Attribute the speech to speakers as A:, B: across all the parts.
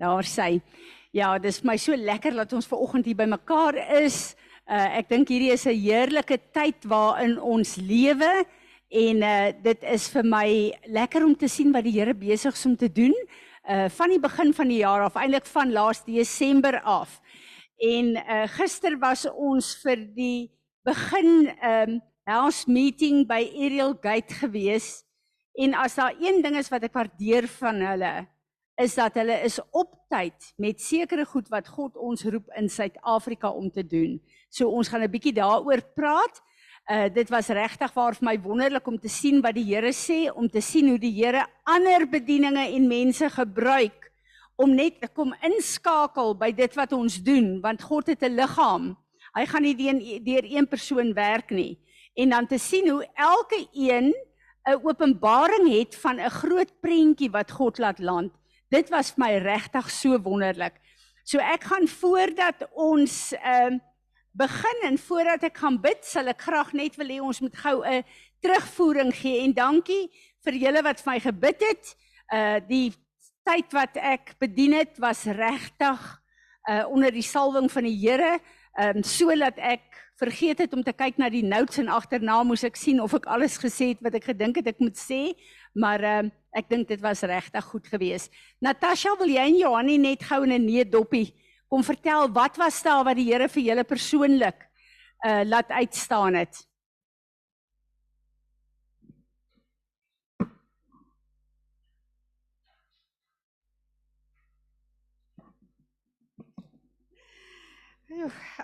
A: daar sy. Ja, dis my so lekker dat ons ver oggend hier bymekaar is. Uh ek dink hierdie is 'n heerlike tyd waarin ons lewe en uh dit is vir my lekker om te sien wat die Here besig is om te doen. Uh van die begin van die jaar af, eintlik van laas Desember af. En uh gister was ons vir die begin um house meeting by Ariel Gate gewees. En as daar een ding is wat ek waardeer van hulle, is dat hulle is op tyd met sekere goed wat God ons roep in Suid-Afrika om te doen. So ons gaan 'n bietjie daaroor praat. Uh dit was regtig waar vir my wonderlik om te sien wat die Here sê, om te sien hoe die Here ander bedieninge en mense gebruik om net te kom inskakel by dit wat ons doen, want God het 'n liggaam. Hy gaan nie deur deur een persoon werk nie. En dan te sien hoe elke een 'n openbaring het van 'n groot prentjie wat God laat land dit was vir my regtig so wonderlik. So ek gaan voordat ons ehm uh, begin en voordat ek gaan bid, sal ek graag net wil hê ons moet gou 'n terugvoering gee en dankie vir julle wat vir my gebid het. Uh die tyd wat ek bedien het was regtig uh onder die salwing van die Here, ehm um, sodat ek vergeet het om te kyk na die notes en agterna moes ek sien of ek alles gesê het wat ek gedink het ek moet sê, maar ehm uh, Ek dink dit was regtig goed geweest. Natasha, wil jy en Johanie net gou in 'n nee doppie kom vertel wat was daar wat die Here vir julle persoonlik uh laat uitstaan het?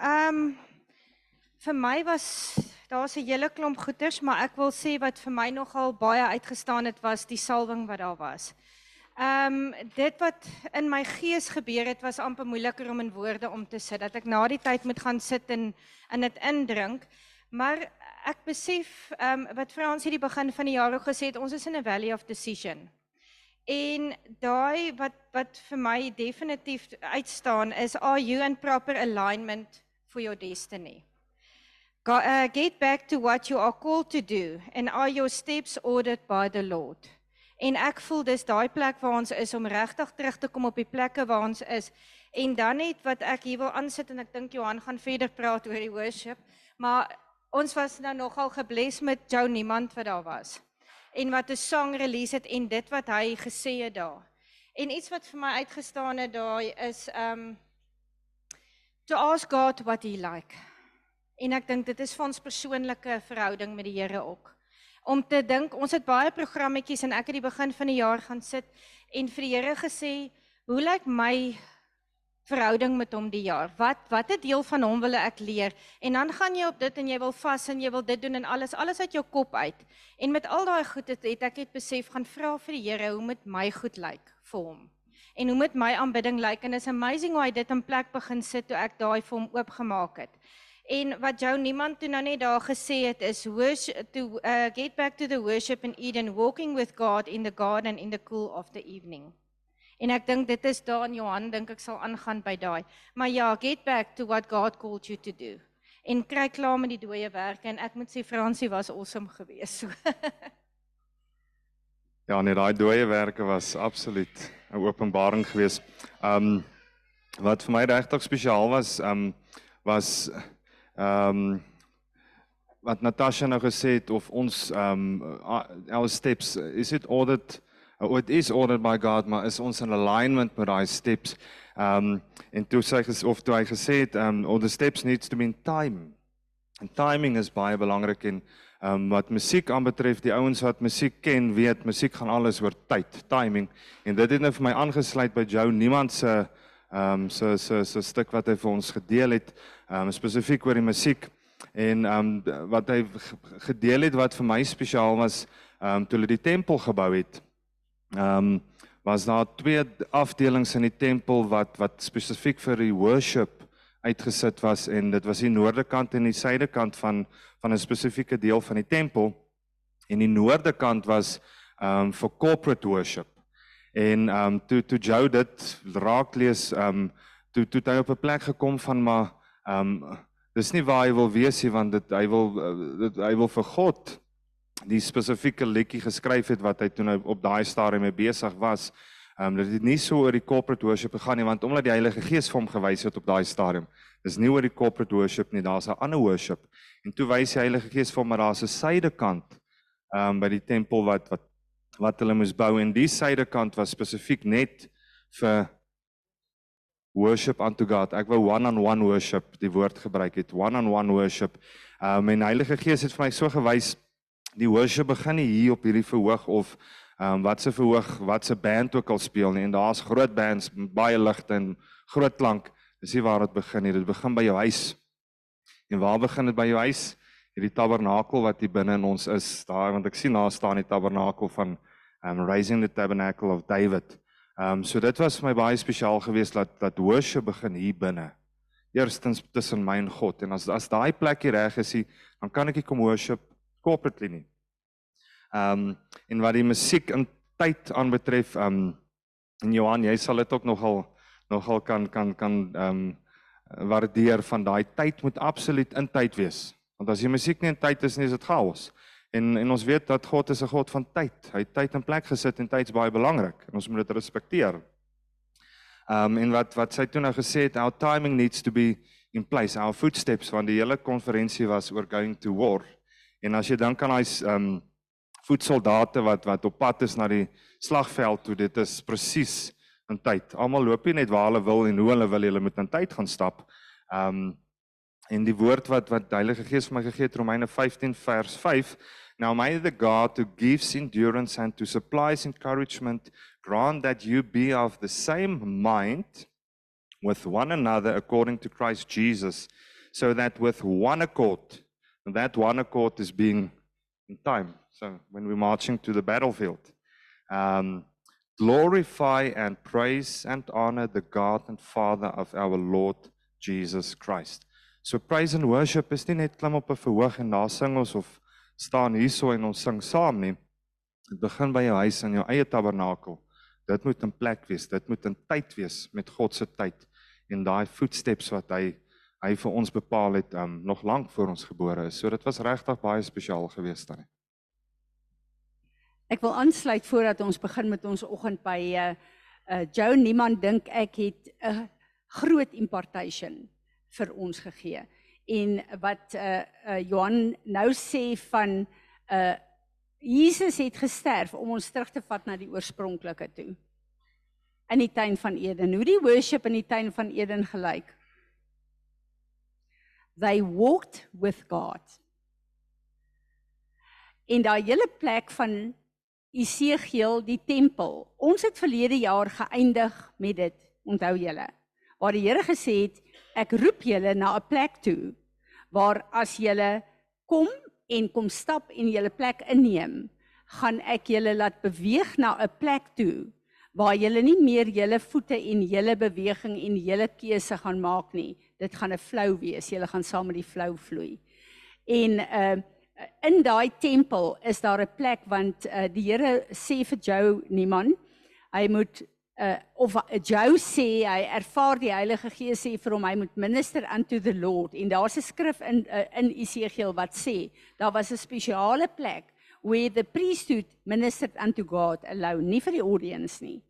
B: Ehm vir my was daar's 'n hele klomp goeters, maar ek wil sê wat vir my nogal baie uitgestaan het was die salwing wat daar was. Ehm um, dit wat in my gees gebeur het was amper moeiliker om in woorde om te sit dat ek na die tyd moet gaan sit en in dit indrink. Maar ek besef ehm um, wat Frans hierdie begin van die jaar ook gesê het, ons is in 'n valley of decision. En daai wat wat vir my definitief uitstaan is are you in proper alignment for your destiny? Uh, get back to what you are called to do and are your steps ordered by the Lord. En ek voel dis daai plek waar ons is om regtig terug te kom op die plekke waar ons is. En dan net wat ek hier wil aansit en ek dink Johan gaan verder praat oor die worship, maar ons was nou nogal gebless met Jou niemand wat daar was. En wat 'n song release het en dit wat hy gesê het daar. En iets wat vir my uitgestaan het daai is um to ask God what he like. En ek dink dit is vir ons persoonlike verhouding met die Here ook. Om te dink, ons het baie programmetjies en ek het die begin van die jaar gaan sit en vir die Here gesê, hoe lyk my verhouding met hom die jaar? Wat watter deel van hom wil ek leer? En dan gaan jy op dit en jy wil vas en jy wil dit doen en alles alles uit jou kop uit. En met al daai goed het, het ek het besef gaan vra vir die Here hoe moet my goed lyk vir hom? En hoe moet my aanbidding lyk? En it's amazing hoe hy dit in plek begin sit toe ek daai vir hom oopgemaak het. En wat jou niemand toe nou net daar gesê het is worship to uh, get back to the worship in Eden walking with God in the garden in the cool of the evening. En ek dink dit is daar in Johan dink ek sal aangaan by daai. Maar ja, get back to what God called you to do. En kry klaar met die dooie werke en ek moet sê Fransie was awesome geweest. So.
C: ja, nee, daai dooie werke was absoluut 'n openbaring geweest. Um wat vir my regtig spesiaal was, um was Ehm um, wat Natasha nou gesê het of ons ehm um, our steps is it ordered or uh, it is ordered by God maar is ons in alignment met daai steps. Ehm um, en toe sê hy of toe hy gesê het ehm um, all the steps needs to be in time. And timing is baie belangrik en ehm um, wat musiek aanbetref, die ouens wat musiek ken, weet musiek gaan alles oor tyd, timing. En dit het nou vir my aangesluit by Joe niemand se ehm um, so so so stuk wat hy vir ons gedeel het, um, spesifiek oor die musiek en um, wat hy gedeel het wat vir my spesiaal was, um, toe hulle die tempel gebou het. Um, was daar twee afdelings in die tempel wat wat spesifiek vir die worship uitgesit was en dit was die noorde kant en die suide kant van van 'n spesifieke deel van die tempel. En die noorde kant was um, vir corporate worship. En um, toe toe Joe dit raak lees um, toe toe hy op 'n plek gekom van maar ehm um, dis nie waar hy wil wees nie want dit hy wil uh, dit hy wil vir God die spesifieke liedjie geskryf het wat hy toe nou op daai stadium mee besig was Ehm um, dit het nie so oor die corporate worship gegaan nie want omdat die Heilige Gees vir hom gewys het op daai stadium. Dis nie oor die corporate worship nie, daar's 'n ander worship. En toe wys die Heilige Gees vir hom maar daar's 'n suidekant ehm um, by die tempel wat wat wat hulle moes bou en die suidekant was spesifiek net vir worship unto God. Ek wou one-on-one -on -one worship die woord gebruik het. One-on-one -on -one worship. Ehm um, en Heilige Gees het vir my so gewys die worship begin nie hier op hierdie verhoog of ehm um, wat se verhoog, wat se band ook al speel nie. En daar's groot bands baie ligte en groot klank. Dis nie waar dit begin nie. Dit begin by jou huis. En waar begin dit by jou huis? Hierdie tabernakel wat hier binne in ons is. Daar want ek sien daar staan die tabernakel van um raising the tabernacle of David. Um so dit was vir my baie spesiaal geweest dat dat worship begin hier binne. Eerstens tussen my en God en as as daai plekkie reg is, dan kan ek nie kom worship corporately nie. Um en wat die musiek in tyd aanbetref, um en Johan, jy sal dit ook nogal nogal kan kan kan um waardeer van daai tyd moet absoluut in tyd wees. Want as die musiek nie in tyd is nie, is dit chaos. En en ons weet dat God is 'n God van tyd. Hy het tyd en plek gesit en tyd is baie belangrik en ons moet dit respekteer. Um en wat wat sy toe nou gesê het, our timing needs to be in place. Our footsteps van die hele konferensie was oor going to war. En as jy dink aan daai um voetsoldate wat wat op pad is na die slagveld toe, dit is presies in tyd. Almal loop nie net waar hulle wil en hoe hulle wil, hulle moet in tyd gaan stap. Um en die woord wat wat Heilige Gees vir my gegee het Romeine 15 vers 5 Now may the God who gives endurance and to supplies encouragement grant that you be of the same mind with one another according to Christ Jesus, so that with one accord, and that one accord is being in time. So when we're marching to the battlefield, um, glorify and praise and honor the God and Father of our Lord Jesus Christ. So praise and worship is nie net klim op 'n verhoog en daar sing ons of staan hierso en ons sing saam nie. Dit begin by jou huis en jou eie tabernakel. Dit moet in plek wees. Dit moet in tyd wees met God se tyd en daai footsteps wat hy hy vir ons bepaal het um nog lank voor ons gebore is. So dit was regtig baie spesiaal geweest dan.
A: Ek wil aansluit voordat ons begin met ons oggend by uh uh Joe niemand dink ek het 'n groot impartation vir ons gegee en wat uh, uh Johan nou sê van uh Jesus het gesterf om ons terug te vat na die oorspronklike toe. In die tuin van Eden. Hoe die worship in die tuin van Eden gelyk. They walked with God. En daai hele plek van Esegiel, die tempel. Ons het verlede jaar geëindig met dit. Onthou julle? Waar die Here gesê het, ek roep julle na 'n plek toe waar as julle kom en kom stap en julle plek inneem, gaan ek julle laat beweeg na 'n plek toe waar julle nie meer julle voete en julle beweging en julle keuse gaan maak nie. Dit gaan 'n flow wees. Julle gaan saam met die flow vloei. En uh in daai tempel is daar 'n plek want uh, die Here sê vir Jou niemand hy moet uh of Joe sê hy ervaar die Heilige Gees sê vir hom hy moet minister unto the Lord. En daar's 'n skrif in uh, in Esegiel wat sê daar was 'n spesiale plek where the priesthood ministered unto God alone nie vir die audience nie.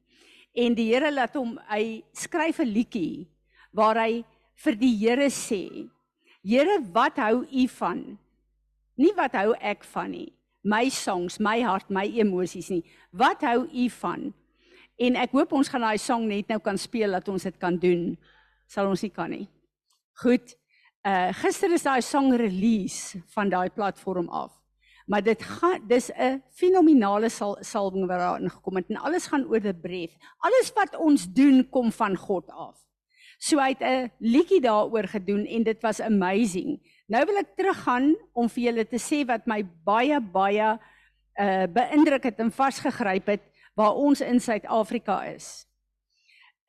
A: En die Here laat hom hy skryf 'n liedjie waar hy vir die Here sê Here wat hou u van? Nie wat hou ek van nie my songs my hart my emosies nie. Wat hou u van En ek hoop ons gaan daai song net nou kan speel dat ons dit kan doen. Sal ons nie kan nie. Goed. Uh gister is daai song release van daai platform af. Maar dit gaan dis 'n fenominale sal, salwing wat daar ingekom het en alles gaan oor the breath. Alles wat ons doen kom van God af. So hy het 'n liedjie daaroor gedoen en dit was amazing. Nou wil ek teruggaan om vir julle te sê wat my baie baie uh beïndruk het en vasgegryp het waar ons in Suid-Afrika is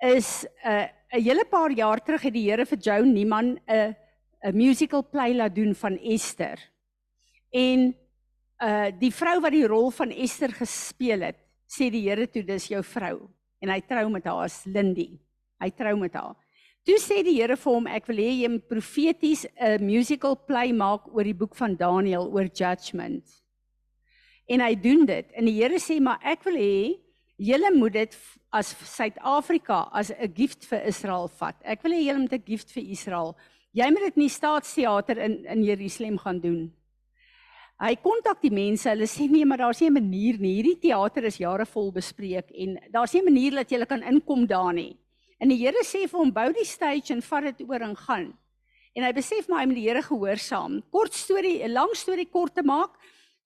A: is 'n uh, 'n hele paar jaar terug het die Here vir Joe Niman 'n 'n musical play laat doen van Esther. En uh die vrou wat die rol van Esther gespeel het, sê die Here toe dis jou vrou en hy trou met haar as Lindy. Hy trou met haar. Toe sê die Here vir hom ek wil hê jy moet profeties 'n musical play maak oor die boek van Daniël oor judgment en hy doen dit. En die Here sê maar ek wil hê Julle moet dit as Suid-Afrika as 'n gift vir Israel vat. Ek wil hê julle moet 'n gift vir Israel. Jy moet dit in die staatsteater in in Jerusalem gaan doen. Hy kontak die mense. Hulle sê nee, maar daar's nie 'n manier nie. Hierdie teater is jare vol bespreek en daar's nie 'n manier dat jy kan inkom daar nie. En die Here sê vir hom bou die stage en vat dit oor en gaan. En hy besef maar hy moet die Here gehoorsaam. Kort storie, 'n lang storie kort te maak.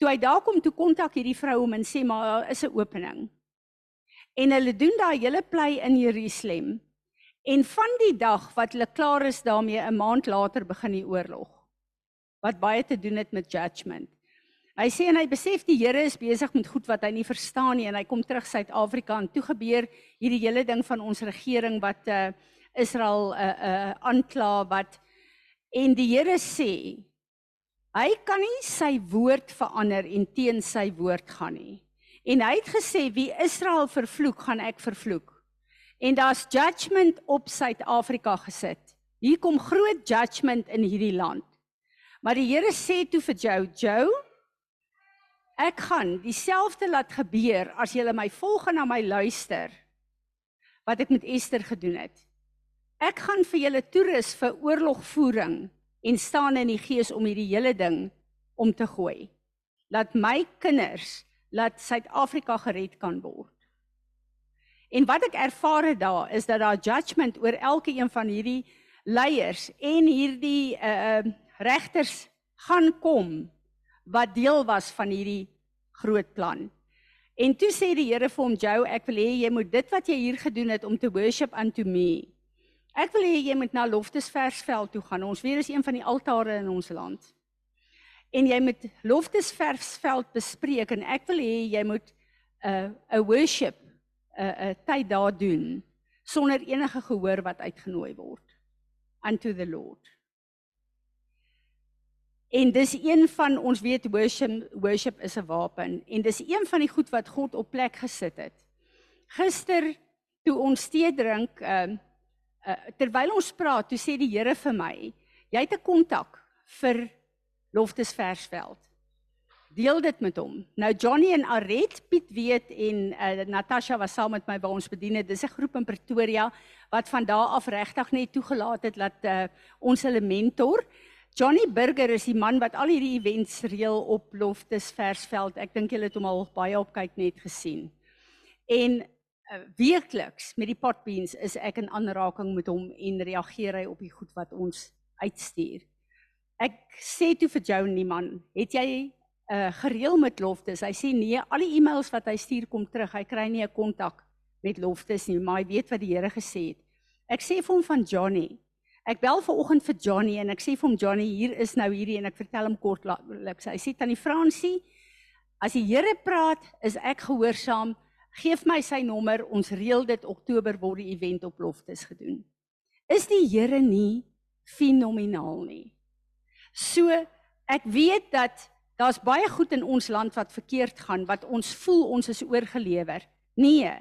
A: Toe hy daar kom, toe kontak hierdie vrou hom en sê maar daar is 'n opening. En hulle doen daai hele play in Jerusalem. En van die dag wat hulle klaar is daarmee, 'n maand later begin die oorlog. Wat baie te doen het met judgment. Hy sê en hy besef die Here is besig met goed wat hy nie verstaan nie en hy kom terug Suid-Afrika en toe gebeur hierdie hele ding van ons regering wat uh Israel uh uh aankla wat en die Here sê hy kan nie sy woord verander en teen sy woord gaan nie. En hy het gesê wie Israel vervloek, gaan ek vervloek. En daar's judgment op Suid-Afrika gesit. Hier kom groot judgment in hierdie land. Maar die Here sê toe vir Jou, Jou, Ek gaan dieselfde laat gebeur as julle my volg en na my luister wat ek met Ester gedoen het. Ek gaan vir julle toerus vir oorlogvoering en staan in die gees om hierdie hele ding om te gooi. Laat my kinders laat Suid-Afrika gered kan word. En wat ek ervaar het daar is dat daar judgment oor elke een van hierdie leiers en hierdie uh regters gaan kom wat deel was van hierdie groot plan. En toe sê die Here vir hom, "Jou, ek wil hê jy moet dit wat jy hier gedoen het om te worship unto me. Ek wil hê jy moet na Loftesversveld toe gaan. Ons weet dis een van die altare in ons land. En jy moet Loftesversveld bespreek en ek wil hê jy moet 'n uh, 'n worship 'n uh, 'n uh, tyd daar doen sonder enige gehoor wat uitgenooi word unto the Lord." En dis een van ons weet worship worship is 'n wapen en dis een van die goed wat God op plek gesit het. Gister toe ons tee drink, ehm uh, uh, terwyl ons praat, toe sê die Here vir my, jy het 'n kontak vir Loftus Versveld. Deel dit met hom. Nou Johnny en Aret Piet weet en uh, Natasha was saam met my by ons bedien het. Dis 'n groep in Pretoria wat van daar af regtig net toegelaat het dat uh, ons hulle mentor. Johnny Burger is die man wat al hierdie events reël op Loftus Versveld. Ek dink julle het hom al baie op kyk net gesien. En uh, weekliks met die potbeans is ek in aanraking met hom en reageer hy op die goed wat ons uitstuur. Ek sê toe vir Johnny man, het jy uh, gereël met Loftus? Hy sê nee, al die e-mails wat hy stuur kom terug. Hy kry nie 'n kontak met Loftus nie, maar hy weet wat die Here gesê het. Ek sê vir hom van Johnny, Ek bel ver oggend vir Johnny en ek sê vir hom Johnny, hier is nou hierdie en ek vertel hom kortliks. Hy sê tannie Fransie, as die Here praat, is ek gehoorsaam. Geef my sy nommer, ons reël dit Oktober word die event op Loftus gedoen. Is die Here nie fenomenaal nie? So ek weet dat daar's baie goed in ons land wat verkeerd gaan, wat ons voel ons is oorgelewer. Nee.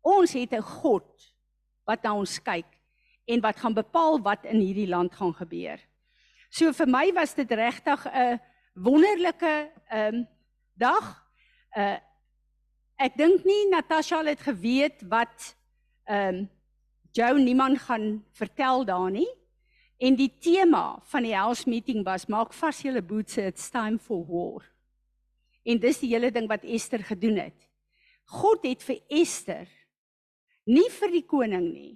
A: Ons het 'n God wat na ons kyk en wat gaan bepaal wat in hierdie land gaan gebeur. So vir my was dit regtig 'n wonderlike ehm um, dag. Uh ek dink nie Natasha het geweet wat ehm um, Joe niemand gaan vertel daar nie. En die tema van die house meeting was maak vas julle boetse it's time for war. En dis die hele ding wat Esther gedoen het. God het vir Esther nie vir die koning nie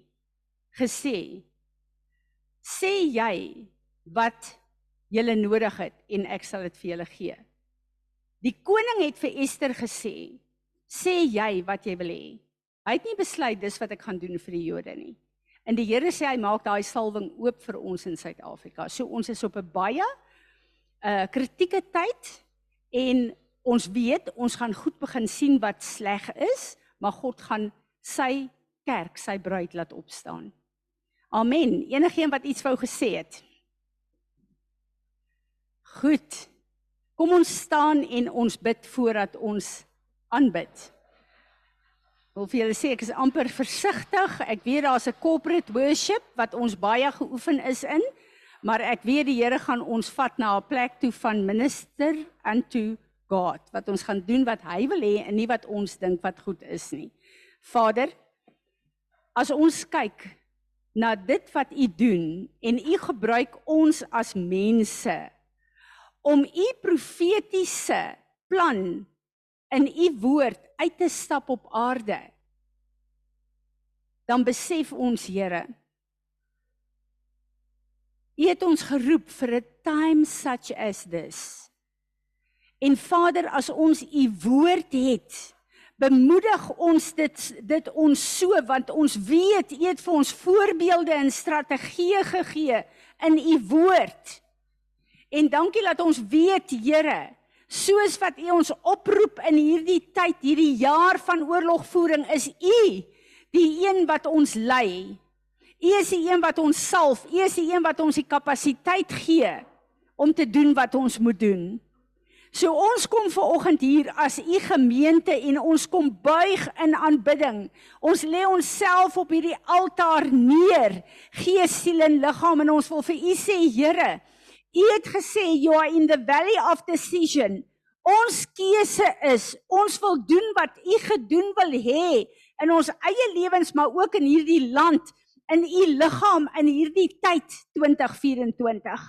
A: gesê sê jy wat jy nodig het en ek sal dit vir julle gee. Die koning het vir Ester gesê sê jy wat jy wil hê. Hy het nie besluit dis wat ek gaan doen vir die Jode nie. En die Here sê hy maak daai salwing oop vir ons in Suid-Afrika. So ons is op 'n baie uh kritieke tyd en ons weet ons gaan goed begin sien wat sleg is, maar God gaan sy kerk, sy bruid laat opstaan. Amen. Enigeen wat iets wou gesê het. Goed. Kom ons staan en ons bid voordat ons aanbid. Wil vir julle sê ek is amper versigtig. Ek weet daar's 'n corporate worship wat ons baie geoefen is in, maar ek weet die Here gaan ons vat na 'n plek toe van minister unto God wat ons gaan doen wat hy wil hê en nie wat ons dink wat goed is nie. Vader, as ons kyk na dit wat u doen en u gebruik ons as mense om u profetiese plan in u woord uit te stap op aarde dan besef ons Here U het ons geroep vir 'n time such as this. En Vader, as ons u woord het, bemoedig ons dit dit ons so want ons weet u het vir ons voorbeelde en strategieë gegee in u woord. En dankie dat ons weet, Here, soos wat u ons oproep in hierdie tyd, hierdie jaar van oorlogvoering, is u die een wat ons lei. U is die een wat ons salf, u is die een wat ons die kapasiteit gee om te doen wat ons moet doen. So ons kom ver oggend hier as u gemeente en ons kom buig in aanbidding. Ons lê onsself op hierdie altaar neer, gees, siel en liggaam en ons wil vir u sê Here, u het gesê you are in the valley of decision. Ons keuse is, ons wil doen wat u gedoen wil hê in ons eie lewens maar ook in hierdie land in u liggaam in hierdie tyd 2024.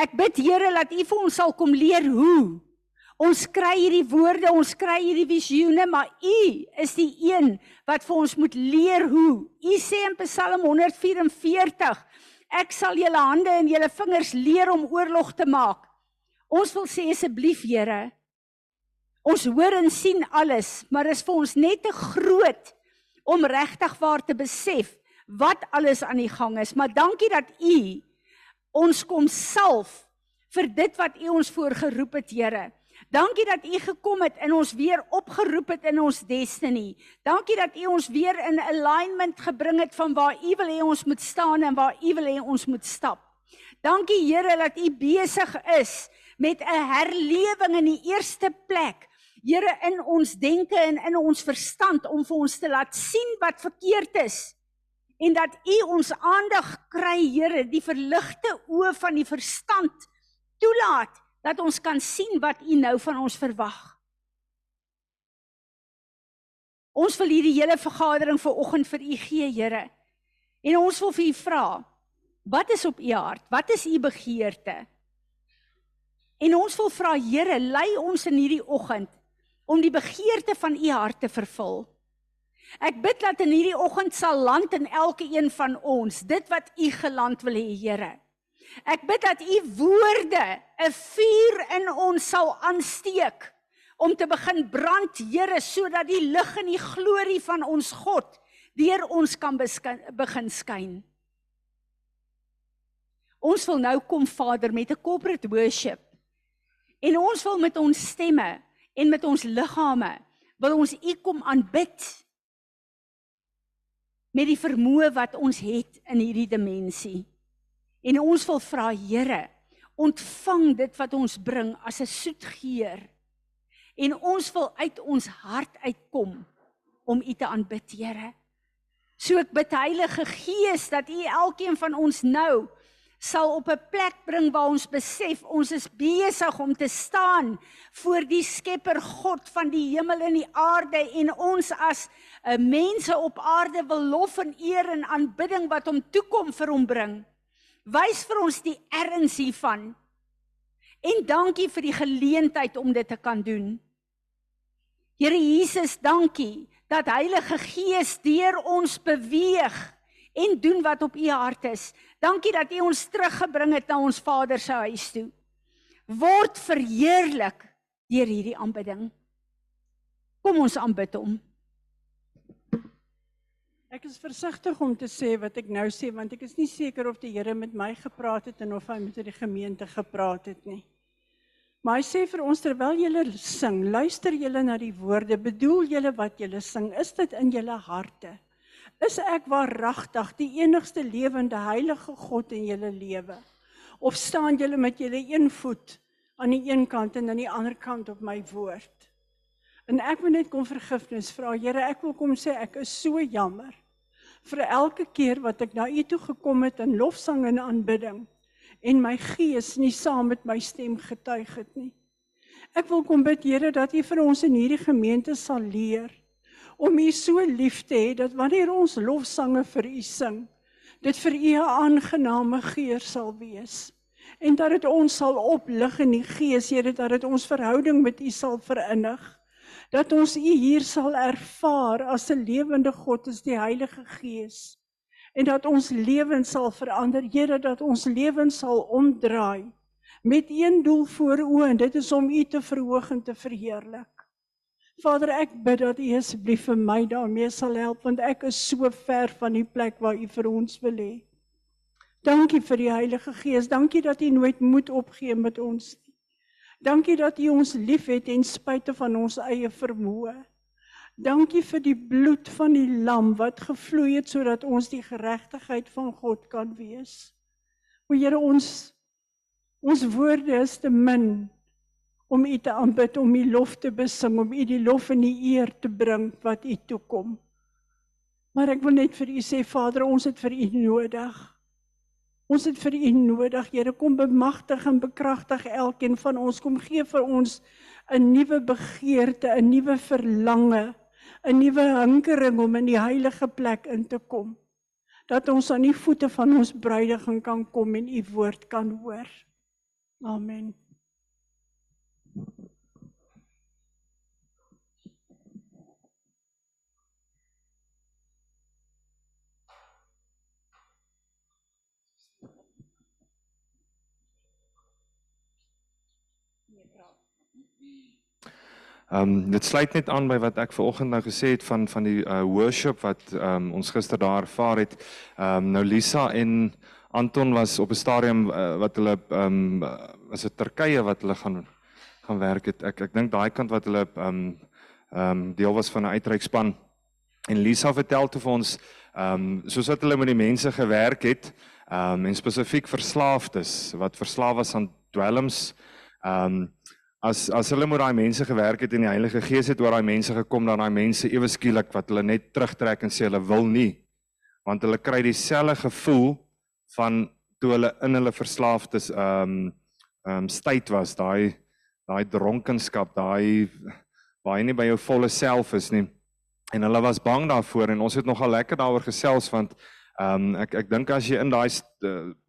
A: Ek bid Here dat u vir ons sal kom leer hoe. Ons kry hierdie woorde, ons kry hierdie visioene, maar u is die een wat vir ons moet leer hoe. U sê in Psalm 144, ek sal julle hande en julle vingers leer om oorlog te maak. Ons wil sê asseblief Here, Ons hoor en sien alles, maar is vir ons net te groot om regtig waar te besef wat alles aan die gang is. Maar dankie dat U ons kom salf vir dit wat U ons voorgeroep het, Here. Dankie dat U gekom het en ons weer opgeroep het in ons destiny. Dankie dat U ons weer in alignment gebring het van waar U wil hê ons moet staan en waar U wil hê ons moet stap. Dankie Here dat U besig is met 'n herlewing in die eerste plek Here in ons denke en in ons verstand om vir ons te laat sien wat verkeerd is en dat U ons aandag kry Here die verligte oë van die verstand toelaat dat ons kan sien wat U nou van ons verwag. Ons wil hierdie hele vergadering vanoggend vir U gee Here. En ons wil vir U vra, wat is op U hart? Wat is U begeerte? En ons wil vra Here, lei ons in hierdie oggend om die begeerte van u hart te vervul. Ek bid dat in hierdie oggend sal land in elke een van ons dit wat u geland wil hê, Here. Ek bid dat u woorde 'n vuur in ons sal aansteek om te begin brand, Here, sodat die lig en die glorie van ons God deur ons kan begin skyn. Ons wil nou kom Vader met 'n corporate worship. En ons wil met ons stemme en met ons liggame wil ons U kom aanbid met die vermoë wat ons het in hierdie dimensie. En ons wil vra Here, ontvang dit wat ons bring as 'n soet geur. En ons wil uit ons hart uitkom om U te aanbid, Here. So ek bid Heilige Gees dat U elkeen van ons nou sal op 'n plek bring waar ons besef ons is besig om te staan voor die Skepper God van die hemel en die aarde en ons as uh, mense op aarde wil lof en eer en aanbidding wat hom toekom vir hom bring. Wys vir ons die erns hiervan. En dankie vir die geleentheid om dit te kan doen. Here Jesus, dankie dat Heilige Gees deur ons beweeg en doen wat op u hart is. Dankie dat u ons teruggebring het na ons Vader se huis toe. Word verheerlik deur hierdie aanbidding. Kom ons aanbid hom.
D: Ek is versigtig om te sê wat ek nou sê want ek is nie seker of die Here met my gepraat het en of hy met die gemeente gepraat het nie. Maar hy sê vir ons terwyl julle sing, luister julle na die woorde, bedoel julle wat julle sing, is dit in julle harte? Is ek waaragtig die enigste lewende heilige God in julle lewe? Of staan julle met julle een voet aan die een kant en aan die ander kant op my woord? En ek moet net kom vergifnis vra. Here, ek wil kom sê ek is so jammer vir elke keer wat ek na U toe gekom het in lofsang en aanbidding en my gees nie saam met my stem getuig het nie. Ek wil kom bid Here dat U vir ons in hierdie gemeente sal leer
E: om U so lief te hê dat wanneer ons lofsange vir U sing, dit vir U 'n aangename geur sal wees en dat dit ons sal oplig in die gees, Here, dat dit ons verhouding met U sal verinnig. Dat ons U hier sal ervaar as 'n lewende God, as die Heilige Gees. En dat ons lewens sal verander, Here, dat ons lewens sal omdraai met een doel voor oë en dit is om U te verhoog en te verheerlik. Vader, ek bid dat U asseblief vir my daarmee sal help want ek is so ver van die plek waar U vir ons wil hê. Dankie vir die Heilige Gees. Dankie dat U nooit moed opgee met ons. Dankie dat U ons liefhet ten spyte van ons eie vermoë. Dankie vir die bloed van die lam wat gevloei het sodat ons die geregtigheid van God kan wees. O Here, ons ons woorde is te min om U te aanbid, om U lof te besing, om U die lof en die eer te bring wat U toekom. Maar ek wil net vir U sê Vader, ons het vir U nodig. Ons het vir U nodig, Here, kom bemagtig en bekragtig elkeen van ons. Kom gee vir ons 'n nuwe begeerte, 'n nuwe verlange, 'n nuwe hinkering om in die heilige plek in te kom. Dat ons aan die voete van ons bruidegom kan kom en U woord kan hoor. Amen.
C: Ehm um, dit sluit net aan by wat ek vanoggend nou gesê het van van die uh, worship wat ehm um, ons gister daar ervaar het. Ehm um, nou Lisa en Anton was op 'n stadium uh, wat hulle ehm um, was dit Turkye wat hulle gaan gaan werk het. Ek ek dink daai kant wat hulle ehm um, ehm um, deel was van 'n uitreikspan. En Lisa vertel toe vir ons ehm um, soos wat hulle met die mense gewerk het, ehm um, en spesifiek verslaafdes wat verslaaf was aan dwelms. Ehm um, as as hulle met daai mense gewerk het en die Heilige Gees het oor daai mense gekom dan daai mense ewe skielik wat hulle net terugtrek en sê hulle wil nie. Want hulle kry dieselfde gevoel van toe hulle in hulle verslaafdes ehm um, ehm um, state was. Daai daai dronkenskap daai waar jy nie by jou volle self is nie. En hulle was bang daarvoor en ons het nogal lekker daaroor gesels want Ehm um, ek ek dink as jy in daai st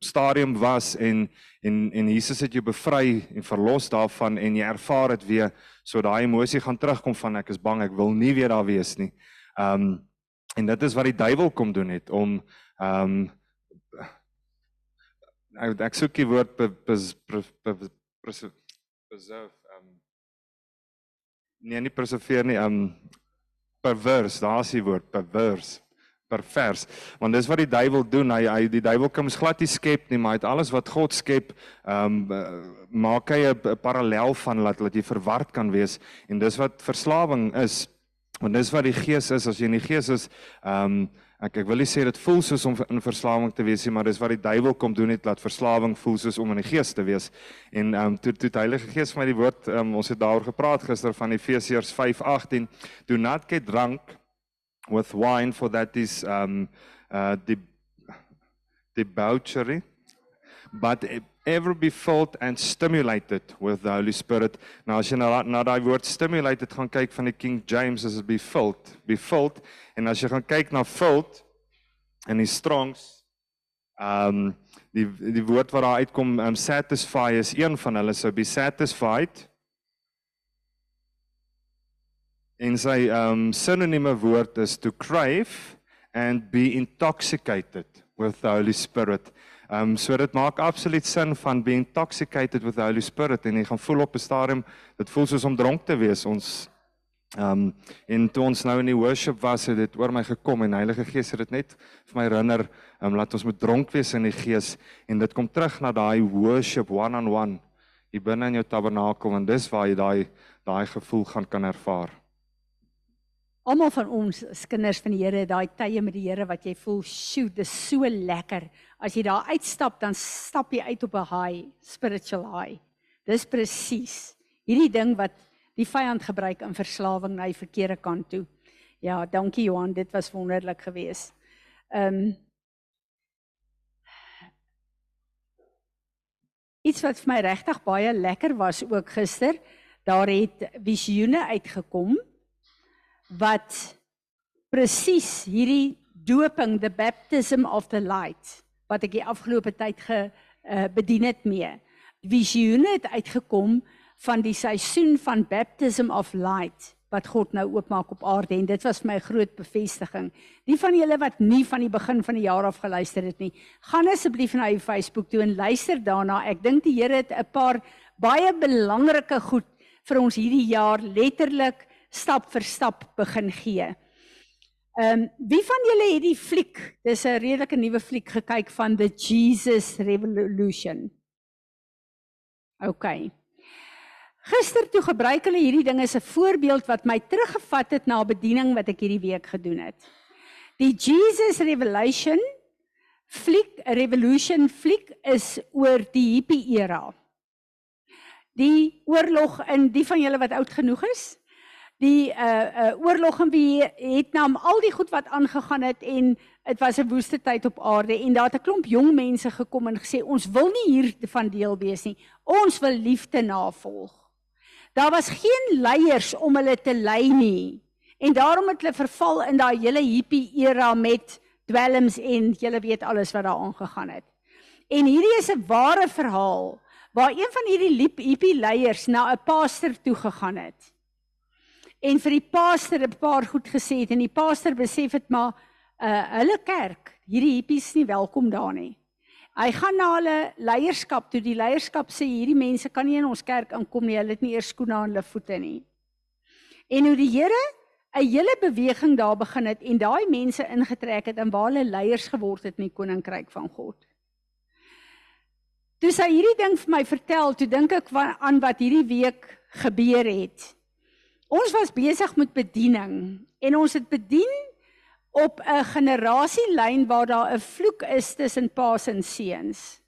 C: stadium was en en en Jesus het jou bevry en verlos daarvan en jy ervaar dit weer so daai emosie gaan terugkom van ek is bang ek wil nie weer daar wees nie. Ehm um, en dit is wat die duiwel kom doen het om ehm um, ek ek soek die woord preserve ehm um, nee nie preserveer nie um, perverse daar's die woord perverse pervers want dis wat die duiwel doen. Hy hy die duiwel kom glad nie skep nie maar hy het alles wat God skep ehm um, maak hy 'n parallel van laat laat jy verward kan wees. En dis wat verslawing is. Want dis wat die gees is. As jy in die gees is ehm um, ek ek wil nie sê dit voel soos om in verslawing te wees nie maar dis wat die duiwel kom doen het laat verslawing voel soos om in die gees te wees. En ehm um, toe toe die Heilige Gees vir my die woord um, ons het daaroor gepraat gister van Efesiërs 5:18 do not get drunk with wine, for that is um, uh, de- debauchery, but ever be filled and stimulated with the Holy Spirit. Nou as jy na na daai woord stimulated gaan kyk van die King James it be filled, be filled. En as jy gaan kyk na filled in die Strongs um die die woord wat daar uitkom um satisfy is een van hulle sou be satisfied En sy um sinonieme woord is to crave and be intoxicated with the Holy Spirit. Um so dit maak absoluut sin van be intoxicated with the Holy Spirit en jy gaan voel op 'n stadium dit voel soos om dronk te wees. Ons um en toe ons nou in die worship was het dit oor my gekom en Heilige Gees het dit net vir my herinner um laat ons moet dronk wees in die Gees en dit kom terug na daai worship one on one hier binne in jou tabernakel en dis waar jy daai daai gevoel gaan kan ervaar.
A: Almal van ons is kinders van die Here, daai tye met die Here wat jy voel, "Sjoe, dis so lekker." As jy daar uitstap, dan stap jy uit op 'n high, spiritual high. Dis presies hierdie ding wat die vyand gebruik in verslawing na die verkeerde kant toe. Ja, dankie Johan, dit was wonderlik geweest. Ehm um, Iets wat vir my regtig baie lekker was ook gister, daar het visioene uitgekom wat presies hierdie doping, the baptism of the light wat ek die afgelope tyd ge uh, bedien het mee. Visioene het uitgekom van die seisoen van baptism of light wat God nou oopmaak op aarde en dit was vir my groot bevestiging. Die van julle wat nie van die begin van die jaar af geluister het nie, gaan asseblief na die Facebook toe en luister daarna. Ek dink die Here het 'n paar baie belangrike goed vir ons hierdie jaar letterlik stap vir stap begin gee. Ehm um, wie van julle het die fliek, dis 'n redelike nuwe fliek gekyk van The Jesus Revolution? OK. Gister toe gebruik hulle hierdie ding as 'n voorbeeld wat my teruggevat het na 'n bediening wat ek hierdie week gedoen het. Die Jesus Revelation fliek, Revolution fliek is oor die hippie era. Die oorlog in die van julle wat oud genoeg is, die uh uh oorlog in wie het nou al die goed wat aangegaan het en dit was 'n woeste tyd op aarde en daar het 'n klomp jong mense gekom en gesê ons wil nie hier van deel wees nie. Ons wil liefde navolg. Daar was geen leiers om hulle te lei nie. En daarom het hulle verval in daai hele hippie era met dwelms en julle weet alles wat daar aangegaan het. En hierdie is 'n ware verhaal waar een van hierdie hippie leiers na 'n pastor toe gegaan het en vir die pastor 'n paar goed gesê het en die pastor besef dit maar uh hulle kerk, hierdie hippies nie welkom daar nie. Hy gaan na hulle leierskap toe. Die leierskap sê hierdie mense kan nie in ons kerk inkom nie. Hulle het nie eers skoene aan hulle voete nie. En hoe die Here 'n hele beweging daar begin het en daai mense ingetrek het en waar hulle leiers geword het in die koninkryk van God. Toe sy hierdie ding vir my vertel, toe dink ek aan wat hierdie week gebeur het. Ons was besig met bediening en ons het bedien op 'n generasielyn waar daar 'n vloek is tussen paas en seuns.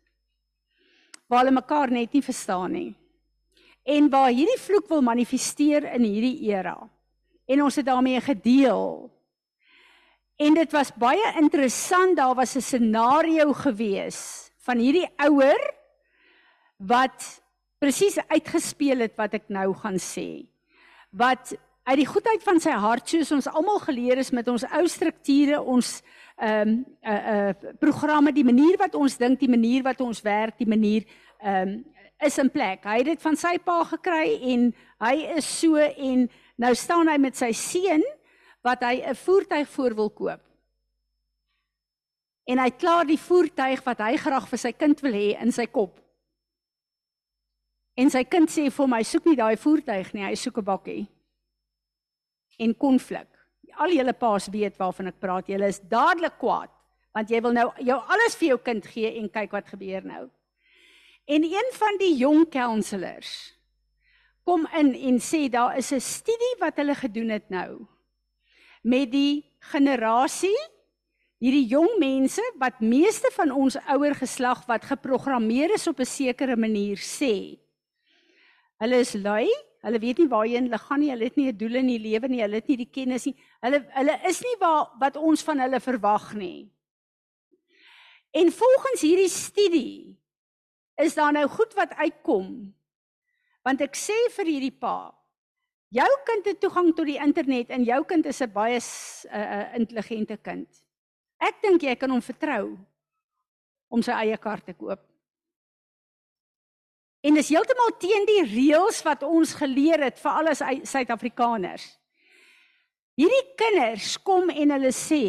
A: Waar hulle mekaar net nie verstaan nie. En waar hierdie vloek wil manifesteer in hierdie era. En ons het daarmee gedeel. En dit was baie interessant, daar was 'n scenario gewees van hierdie ouer wat presies uitgespeel het wat ek nou gaan sê wat uit die goedheid van sy hart soos ons almal geleer is met ons ou strukture, ons ehm um, uh uh programme, die manier wat ons dink, die manier wat ons werk, die manier ehm um, is in plek. Hy het dit van sy pa gekry en hy is so en nou staan hy met sy seun wat hy 'n voertuig voor wil koop. En hy klaar die voertuig wat hy graag vir sy kind wil hê in sy kop. En sy kind sê vir my, soek nie daai voertuig nie, hy soek 'n bakkie. En konflik. Al julle paas weet waarvan ek praat. Julle is dadelik kwaad want jy wil nou jou alles vir jou kind gee en kyk wat gebeur nou. En een van die jong counselors kom in en sê daar is 'n studie wat hulle gedoen het nou met die generasie hierdie jong mense wat meeste van ons ouer geslag wat geprogrammeer is op 'n sekere manier sê Hulle is lui, hulle weet nie waarheen hulle gaan nie, hulle het nie 'n doel in die lewe nie, hulle het nie die kennis nie. Hulle hulle is nie waar wat ons van hulle verwag nie. En volgens hierdie studie is daar nou goed wat uitkom. Want ek sê vir hierdie pa, jou kind het toegang tot die internet en jou kind is 'n baie uh, intelligente kind. Ek dink jy kan hom vertrou om sy eie kar te koop. En dis heeltemal teen die reëls wat ons geleer het vir al ons Suid-Afrikaners. Hierdie kinders kom en hulle sê,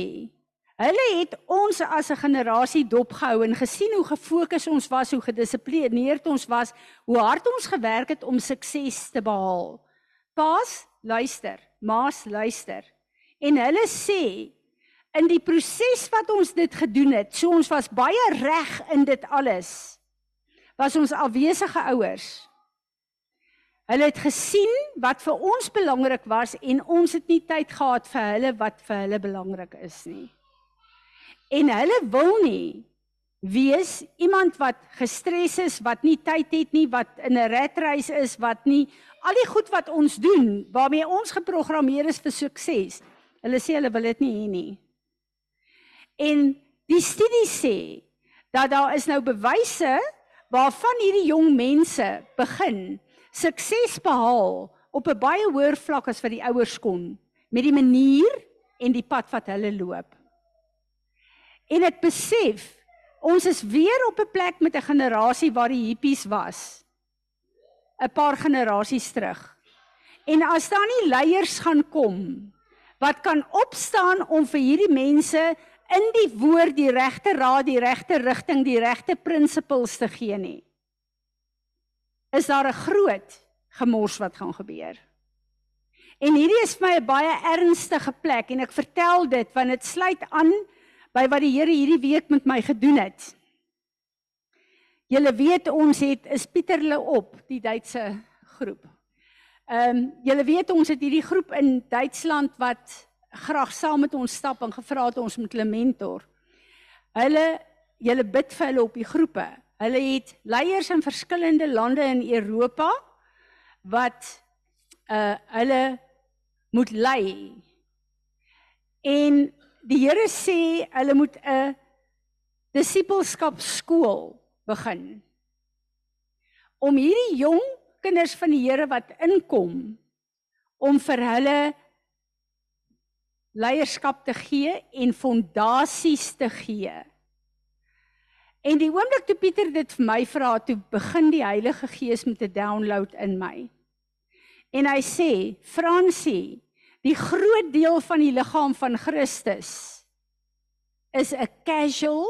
A: hulle het ons as 'n generasie dopgehou en gesien hoe gefokus ons was, hoe gedissiplineerd ons was, hoe hard ons gewerk het om sukses te behaal. Paas, luister, maas, luister. En hulle sê in die proses wat ons dit gedoen het, so ons was baie reg in dit alles was ons afwesige ouers. Hulle het gesien wat vir ons belangrik was en ons het nie tyd gehad vir hulle wat vir hulle belangrik is nie. En hulle wil nie wees iemand wat gestres is, wat nie tyd het nie, wat in 'n ratreis is, wat nie al die goed wat ons doen waarmee ons geprogrammeer is vir sukses. Hulle sê hulle wil dit nie hê nie. En die studie sê dat daar is nou bewyse waarvan hierdie jong mense begin sukses behaal op 'n baie hoër vlak as wat die ouers kon met die manier en die pad wat hulle loop. En ek besef ons is weer op 'n plek met 'n generasie waar die hippies was. 'n Paar generasies terug. En as daar nie leiers gaan kom wat kan opstaan om vir hierdie mense in die woord die regte raad, die regte rigting, die regte prinsipels te gee nie. Is daar 'n groot gemors wat gaan gebeur? En hierdie is vir my 'n baie ernstige plek en ek vertel dit want dit sluit aan by wat die Here hierdie week met my gedoen het. Julle weet ons het is Pieterle op die Duitse groep. Ehm um, julle weet ons het hierdie groep in Duitsland wat graag saam met ons stap en gevra het ons moet hulle mentor. Hulle julle bid vir hulle op die groepe. Hulle het leiers in verskillende lande in Europa wat uh hulle moet lei. En die Here sê hulle moet 'n disipelskap skool begin. Om hierdie jong kinders van die Here wat inkom om vir hulle leierskap te gee en fondasies te gee. En die oomblik toe Pieter dit vir my vra, toe begin die Heilige Gees met 'n download in my. En hy sê, Fransie, die groot deel van die liggaam van Christus is 'n casual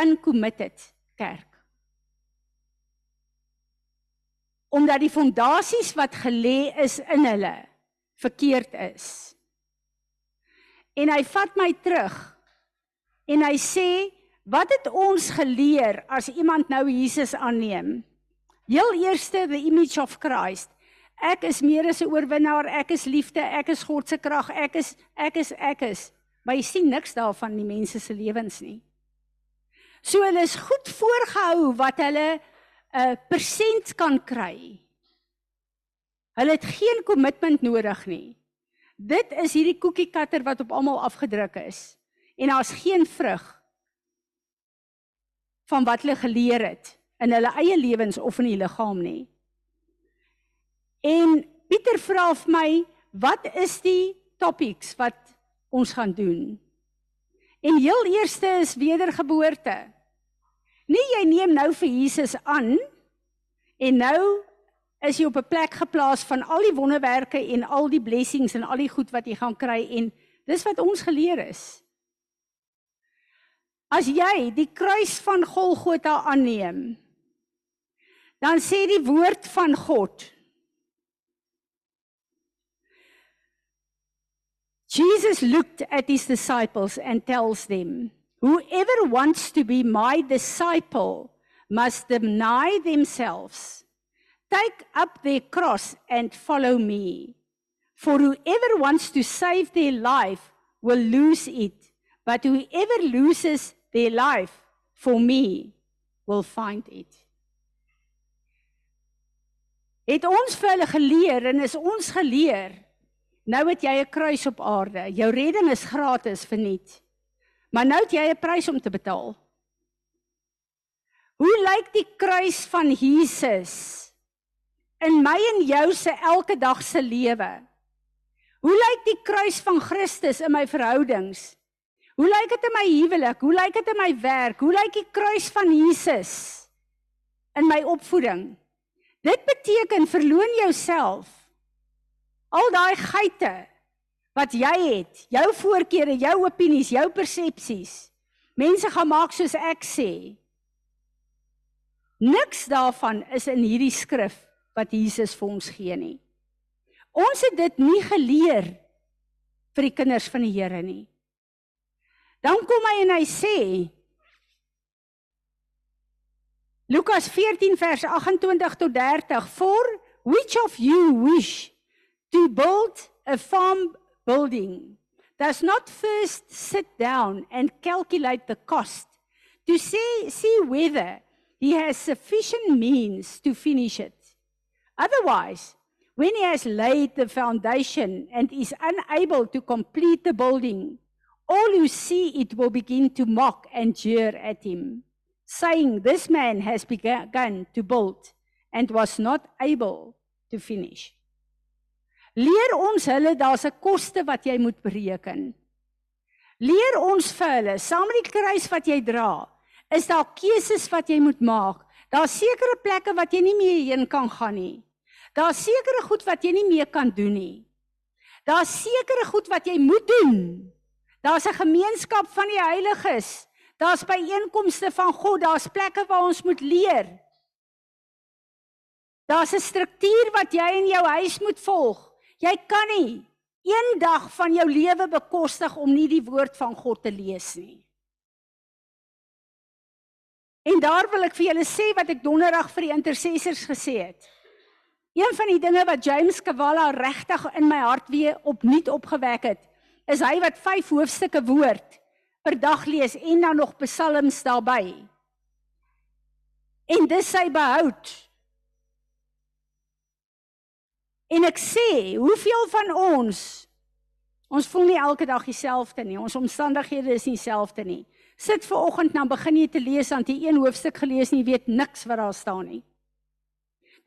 A: uncommitted kerk. Omdat die fondasies wat gelê is in hulle verkeerd is. En hy vat my terug en hy sê, "Wat het ons geleer as iemand nou Jesus aanneem?" Heel eerste the image of Christ. Ek is meer as 'n oorwinnaar, ek is liefde, ek is God se krag, ek is ek is ek is. Maar jy sien niks daarvan in die mense se lewens nie. So hulle is goed voorgehou wat hulle 'n uh, persent kan kry. Hulle het geen kommitment nodig nie. Dit is hierdie koekiekatter wat op almal afgedruk is. En daar's geen vrug van wat hulle geleer het in hulle eie lewens of in die liggaam nie. En Pieter vra vir my, wat is die topics wat ons gaan doen? En heel eerste is wedergeboorte. Nie jy neem nou vir Jesus aan en nou is jy op 'n plek geplaas van al die wonderwerke en al die blessings en al die goed wat jy gaan kry en dis wat ons geleer is. As jy die kruis van Golgotha aanneem, dan sê die woord van God Jesus looked at his disciples and tells them, Whoever wants to be my disciple must deny themselves, take up their cross and follow me. For whoever wants to save their life will lose it, but whoever loses their life for me will find it. Het ons vir hulle geleer en is ons geleer Nou het jy 'n kruis op aarde. Jou redding is gratis verniet. Maar nou het jy 'n prys om te betaal. Hoe lyk die kruis van Jesus in my en jou se elke dag se lewe? Hoe lyk die kruis van Christus in my verhoudings? Hoe lyk dit in my huwelik? Hoe lyk dit in my werk? Hoe lyk die kruis van Jesus in my opvoeding? Dit beteken verloon jouself. Al daai geite wat jy het, jou voorkeure, jou opinies, jou persepsies. Mense gaan maak soos ek sê. Niks daarvan is in hierdie skrif wat Jesus vir ons gee nie. Ons het dit nie geleer vir die kinders van die Here nie. Dan kom hy en hy sê Lukas 14 vers 28 tot 30 For which of you wish to build a farm building does not first sit down and calculate the cost to see, see whether he has sufficient means to finish it. Otherwise, when he has laid the foundation and is unable to complete the building, all who see it will begin to mock and jeer at him, saying, This man has begun to build and was not able to finish. Leer ons hulle daar's 'n koste wat jy moet bereken. Leer ons vir hulle, saam met die kruis wat jy dra, is daar keuses wat jy moet maak. Daar's sekere plekke wat jy nie meer heen kan gaan nie. Daar's sekere goed wat jy nie meer kan doen nie. Daar's sekere goed wat jy moet doen. Daar's 'n gemeenskap van die heiliges. Daar's byeenkomste van God, daar's plekke waar ons moet leer. Daar's 'n struktuur wat jy in jou huis moet volg. Jy kan nie een dag van jou lewe bekostig om nie die woord van God te lees nie. En daar wil ek vir julle sê wat ek donderdag vir die intercessors gesê het. Een van die dinge wat James Kawala regtig in my hart weer opnuut opgewek het, is hy wat 5 hoofstukke woord per dag lees en dan nog psalms daarbey. En dis sy behoud. En ek sê, hoeveel van ons ons voel nie elke dag dieselfde nie. Ons omstandighede is nie dieselfde nie. Sit ver oggend dan begin jy te lees aan die een hoofstuk gelees en jy weet niks wat daar staan nie.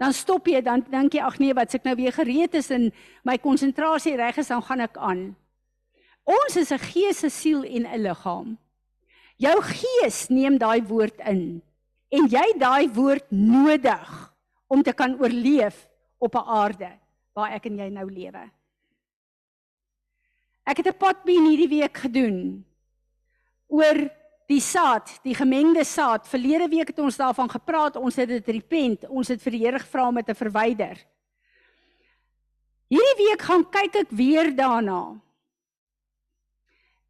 A: Dan stop jy dan dink jy ag nee wat ek nou weer gereed is en my konsentrasie reg is dan gaan ek aan. Ons is 'n gees, 'n siel en 'n liggaam. Jou gees neem daai woord in en jy daai woord nodig om te kan oorleef op 'n aarde waar ek en jy nou lewe. Ek het 'n potbeen hierdie week gedoen oor die saad, die gemengde saad. Verlede week het ons daarvan gepraat. Ons het dit repent. Ons het vir die Here gevra om dit te verwyder. Hierdie week gaan kyk ek weer daarna.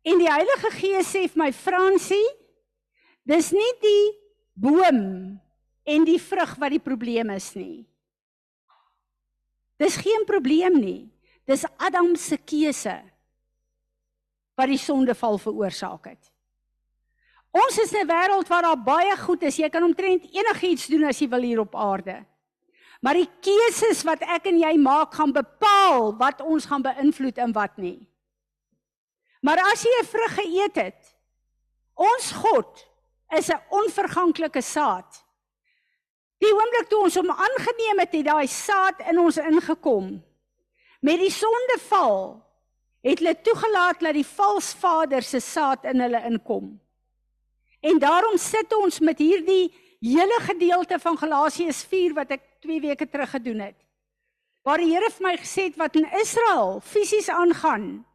A: En die Heilige Gees sê vir my Fransie, dis nie die boom en die vrug wat die probleem is nie. Dis geen probleem nie. Dis Adam se keuse wat die sondeval veroorsaak het. Ons is 'n wêreld waar daar baie goed is. Jy kan omtrent enigiets doen as jy wil hier op aarde. Maar die keuses wat ek en jy maak gaan bepaal wat ons gaan beïnvloed en wat nie. Maar as jy 'n vrug geëet het, ons God is 'n onverganklike saad. Die oomblik toe ons hom aangeneem het, het daai saad in ons ingekom. Met die sondeval het hulle toegelaat dat die valse vader se saad in hulle inkom. En daarom sit ons met hierdie hele gedeelte van Galasiërs 4 wat ek 2 weke terug gedoen het. Waar die Here vir my gesê het wat in Israel fisies aangaan.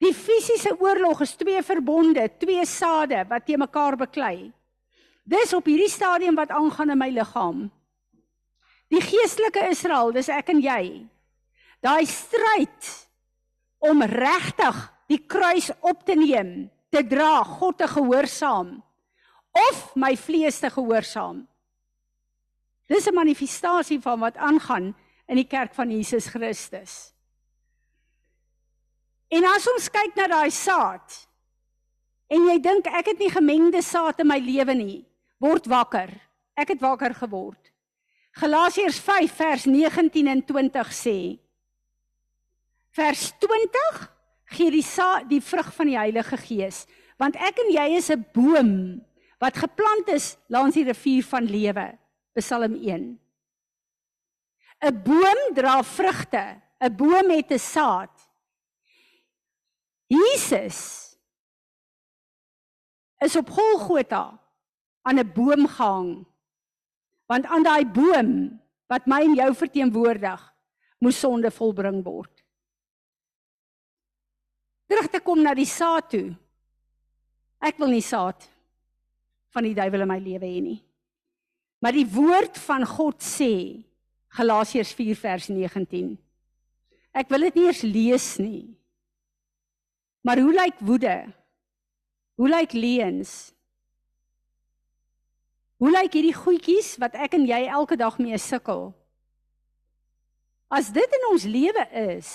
A: Die fisiese oorlog is twee verbonde, twee sade wat te mekaar beklei. Dis op hierdie stadium wat aangaan in my liggaam. Die geestelike Israel, dis ek en jy. Daai stryd om regtig die kruis op te neem, te dra, God te gehoorsaam of my vlees te gehoorsaam. Dis 'n manifestasie van wat aangaan in die kerk van Jesus Christus. En as ons kyk na daai saad en jy dink ek het nie gemengde saad in my lewe nie, word wakker. Ek het wakker geword. Galasiërs 5 vers 19 en 20 sê Vers 20 gee die sa die vrug van die Heilige Gees, want ek en jy is 'n boom wat geplant is langs die rivier van lewe. Psalm 1. 'n Boom dra vrugte, 'n boom het 'n saad. Jesus is op Golgotha aan 'n boom gehang. Want aan daai boom wat my en jou verteenwoordig, moes sonde volbring word. Terug te kom na die saad toe. Ek wil nie saad van die duiwel in my lewe hê nie. Maar die woord van God sê Galasiërs 4 vers 19. Ek wil dit nie eers lees nie. Maar hoe lyk woede? Hoe lyk leuns? Hoe lyk hierdie goedjies wat ek en jy elke dag mee sukkel? As dit in ons lewe is,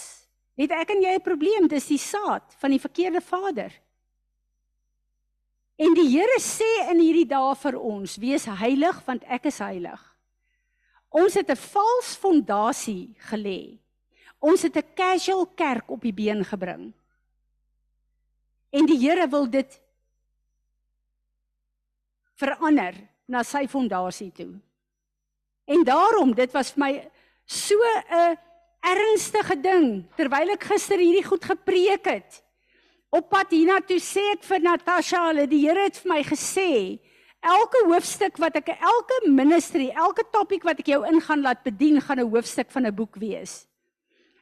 A: het ek en jy 'n probleem, dis die saad van die verkeerde vader. En die Here sê in hierdie dae vir ons, wees heilig want ek is heilig. Ons het 'n vals fondasie gelê. Ons het 'n casual kerk op die been gebring. En die Here wil dit verander na sy fondasie toe. En daarom, dit was vir my so 'n ernstige ding terwyl ek gister hierdie goed gepreek het. Op pad hiernatoe sê ek vir Natasha, hulle die Here het vir my gesê, elke hoofstuk wat ek elke ministry, elke topik wat ek jou ingaan laat bedien, gaan 'n hoofstuk van 'n boek wees.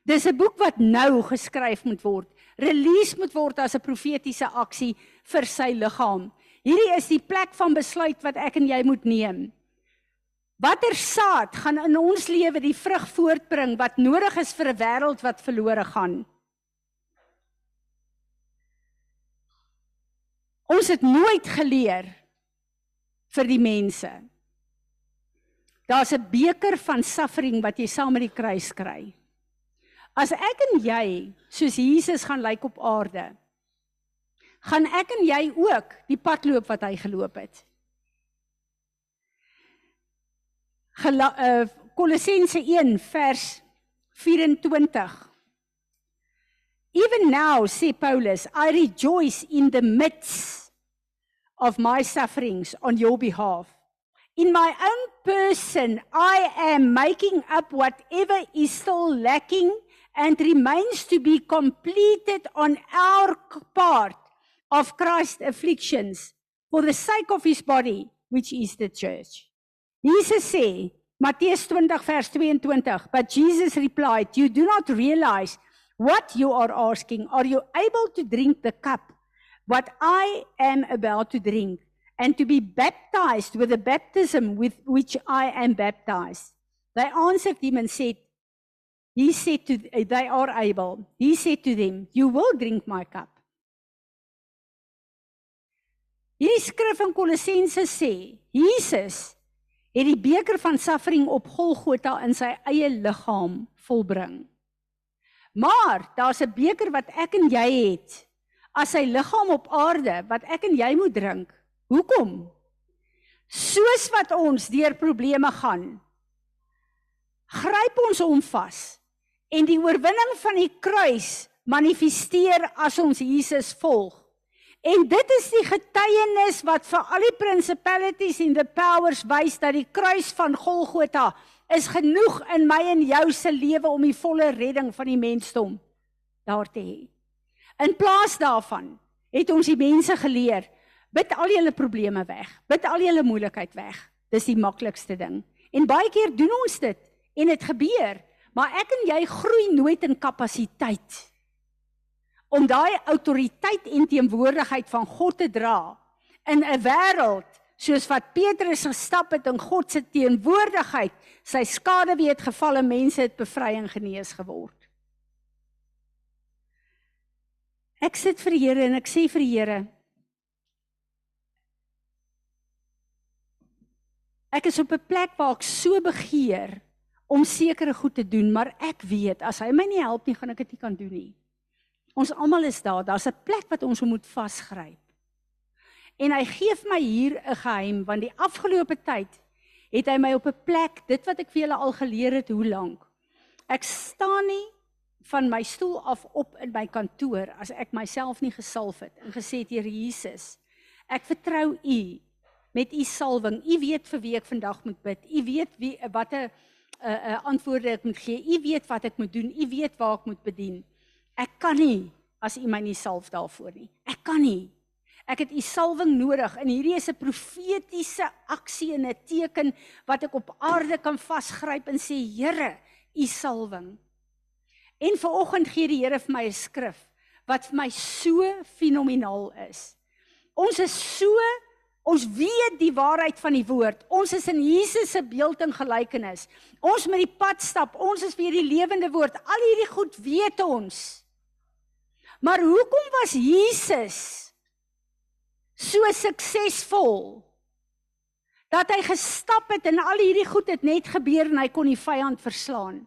A: Dis 'n boek wat nou geskryf moet word. Release moet word as 'n profetiese aksie vir sy liggaam. Hierdie is die plek van besluit wat ek en jy moet neem. Watter saad gaan in ons lewe die vrug voortbring wat nodig is vir 'n wêreld wat verlore gaan? Ons het nooit geleer vir die mense. Daar's 'n beker van suffering wat jy saam met die kruis kry. As ek en jy soos Jesus gaan lyk op aarde, gaan ek en jy ook die pad loop wat hy geloop het. Uh, Kolossense 1 vers 24 Even now, say Paulus, I rejoice in the midst of my sufferings on your behalf. In my own person, I am making up whatever is still lacking and remains to be completed on our part of Christ's afflictions for the sake of his body, which is the church. Jesus sê, Matteus 20 vers 22, but Jesus replied, you do not realize what you are asking. Are you able to drink the cup what I am about to drink and to be baptized with the baptism with which I am baptized? They answered him and said, He said to they are able. He said to them, You will drink my cup. Hierdie skrif in Kolossense sê, Jesus het die beker van suffering op Golgotha in sy eie liggaam volbring. Maar daar's 'n beker wat ek en jy het as sy liggaam op aarde wat ek en jy moet drink. Hoekom? Soos wat ons deur probleme gaan, gryp ons hom vas en die oorwinning van die kruis manifesteer as ons Jesus volg. En dit is die getuienis wat vir al die principalities en the powers wys dat die kruis van Golgotha is genoeg in my en jou se lewe om die volle redding van die mensdom daar te hê. In plaas daarvan het ons die mense geleer, bid al julle probleme weg, bid al julle moeilikheid weg. Dis die maklikste ding. En baie keer doen ons dit en dit gebeur, maar ek en jy groei nooit in kapasiteit om daai autoriteit en teenwoordigheid van God te dra in 'n wêreld soos wat Petrus gestap het in God se teenwoordigheid, sy skade weet geval en mense het bevry en genees geword. Ek sit vir die Here en ek sê vir die Here Ek is op 'n plek waar ek so begeer om sekere goed te doen, maar ek weet as hy my nie help nie, gaan ek dit nie kan doen nie. Ons almal is daar. Daar's 'n plek wat ons moet vasgryp. En hy gee my hier 'n geheim want die afgelope tyd het hy my op 'n plek, dit wat ek vir julle al geleer het, hoe lank. Ek staan nie van my stoel af op in my kantoor as ek myself nie gesalf het en gesê het Here Jesus, ek vertrou U met U salwing. U weet vir wie ek vandag moet bid. U weet wie watter 'n uh, uh, antwoorde ek moet gee. U weet wat ek moet doen. U weet waar ek moet bedien. Ek kan nie as u my nie salf daarvoor nie. Ek kan nie. Ek het u salwing nodig en hierdie is 'n profetiese aksie en 'n teken wat ek op aarde kan vasgryp en sê Here, u salwing. En vanoggend gee die Here vir my 'n skrif wat vir my so fenomenaal is. Ons is so ons weet die waarheid van die woord. Ons is in Jesus se beeld en gelykenis. Ons met die pad stap. Ons is weer die lewende woord. Al hierdie goed weet ons. Maar hoekom was Jesus so suksesvol? Dat hy gestap het en al hierdie goed het net gebeur en hy kon die vyand verslaan.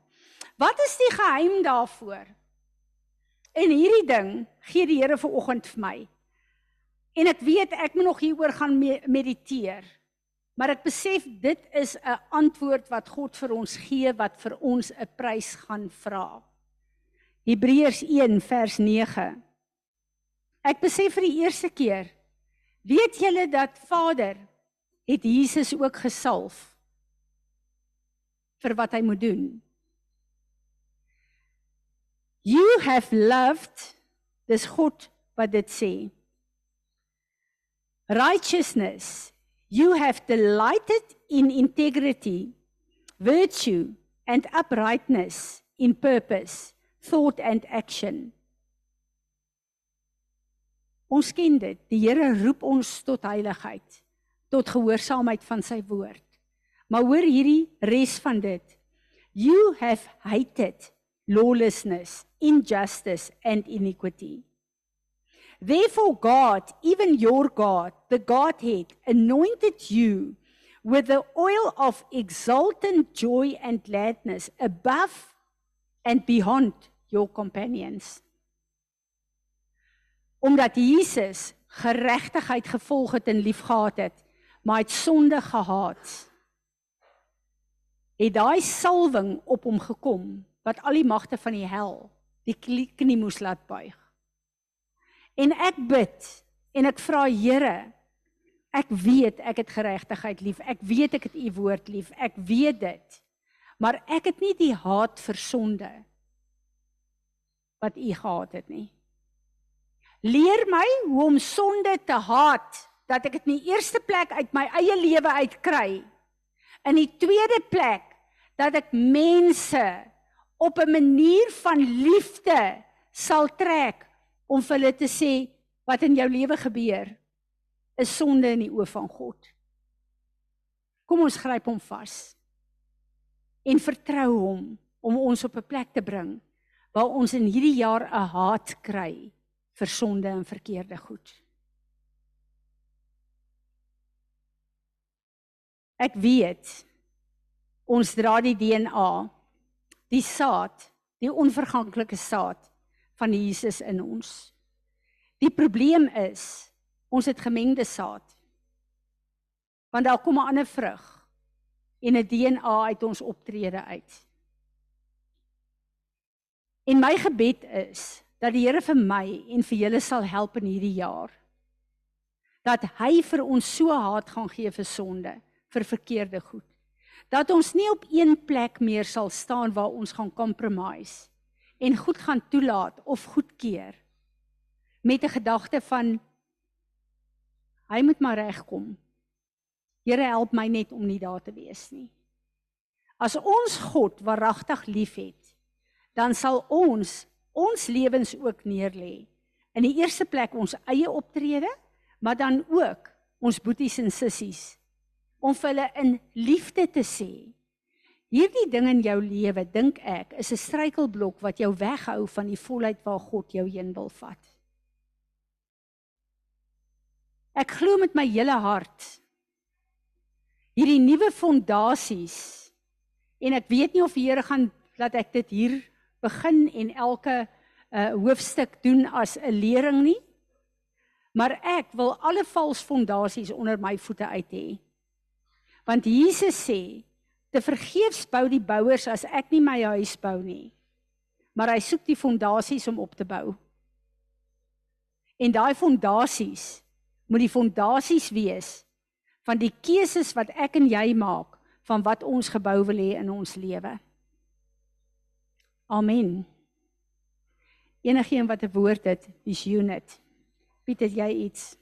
A: Wat is die geheim daarvoor? En hierdie ding gee die Here vanoggend vir my. En ek weet ek moet nog hieroor gaan mediteer. Maar ek besef dit is 'n antwoord wat God vir ons gee wat vir ons 'n prys gaan vra. Hebreërs 1 vers 9. Ek besef vir die eerste keer, weet julle dat Vader het Jesus ook gesalf vir wat hy moet doen. You have loved dis God wat dit sê. Righteousness. You have delighted in integrity, virtue and uprightness in purpose, thought and action. Ons ken dit. Die Here roep ons tot heiligheid, tot gehoorsaamheid van sy woord. Maar hoor hierdie res van dit. You have hated lawlessness, injustice and iniquity. Therefore God, even your God, the Godhead, anointed you with the oil of exultant joy and gladness above and beyond your companions. Omdat Jesus geregtigheid gevolg het en liefgehad het, maar het sonde gehaat. Het daai salwing op hom gekom wat al die magte van die hel die knie moes laat buig. En ek bid en ek vra Here, ek weet ek het geregtigheid lief. Ek weet ek het u woord lief. Ek weet dit. Maar ek het nie die haat vir sonde wat u gehad het nie. Leer my hoe om sonde te haat dat ek dit in die eerste plek uit my eie lewe uitkry. In die tweede plek dat ek mense op 'n manier van liefde sal trek om vir hulle te sê wat in jou lewe gebeur is sonde in die oë van God. Kom ons gryp hom vas en vertrou hom om ons op 'n plek te bring waar ons in hierdie jaar 'n haat kry vir sonde en verkeerde goed. Ek weet ons dra die DNA die saad, die onverganklike saad van Jesus in ons. Die probleem is ons het gemengde saad. Want daar kom 'n ander vrug en 'n DNA uit ons optrede uit. En my gebed is dat die Here vir my en vir julle sal help in hierdie jaar. Dat hy vir ons so haat gaan gee vir sonde, vir verkeerde goed dat ons nie op een plek meer sal staan waar ons gaan compromise en goed gaan toelaat of goedkeur met 'n gedagte van hy moet maar regkom. Here help my net om nie daar te wees nie. As ons God waaragtig liefhet, dan sal ons ons lewens ook neerlê. In die eerste plek ons eie optrede, maar dan ook ons boeties en sissies om vir hulle in liefde te sê. Hierdie ding in jou lewe, dink ek, is 'n struikelblok wat jou weghou van die volheid waar God jou heen wil vat. Ek glo met my hele hart hierdie nuwe fondasies en ek weet nie of die Here gaan laat ek dit hier begin en elke uh, hoofstuk doen as 'n lering nie. Maar ek wil alle vals fondasies onder my voete uit hê. Want Jesus sê, te vergeefs bou die bouers as ek nie my huis bou nie. Maar hy soek die fondasies om op te bou. En daai fondasies moet die fondasies wees van die keuses wat ek en jy maak van wat ons gebou wil hê in ons lewe. Amen. Enigeen wat 'n woord het, dis unit. Piet, het jy iets?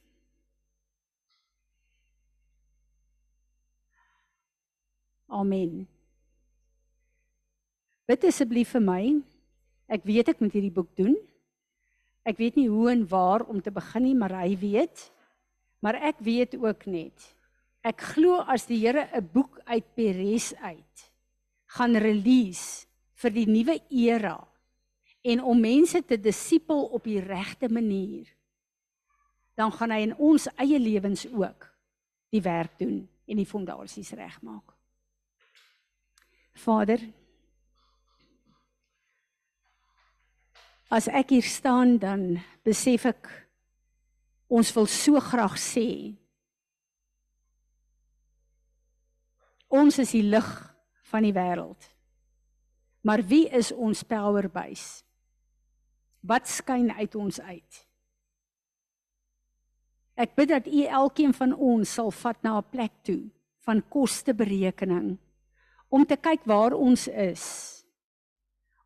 A: Amen. Bid asseblief vir my. Ek weet ek moet hierdie boek doen. Ek weet nie hoe en waar om te begin nie, maar hy weet. Maar ek weet ook net. Ek glo as die Here 'n boek uit Peres uit gaan release vir die nuwe era en om mense te disipel op die regte manier, dan gaan hy in ons eie lewens ook die werk doen en die fondasies regmaak. Vader, as ek hier staan dan besef ek ons wil so graag sê ons is die lig van die wêreld. Maar wie is ons power base? Wat skyn uit ons uit? Ek bid dat U elkeen van ons sal vat na 'n plek toe van kosteberekening om te kyk waar ons is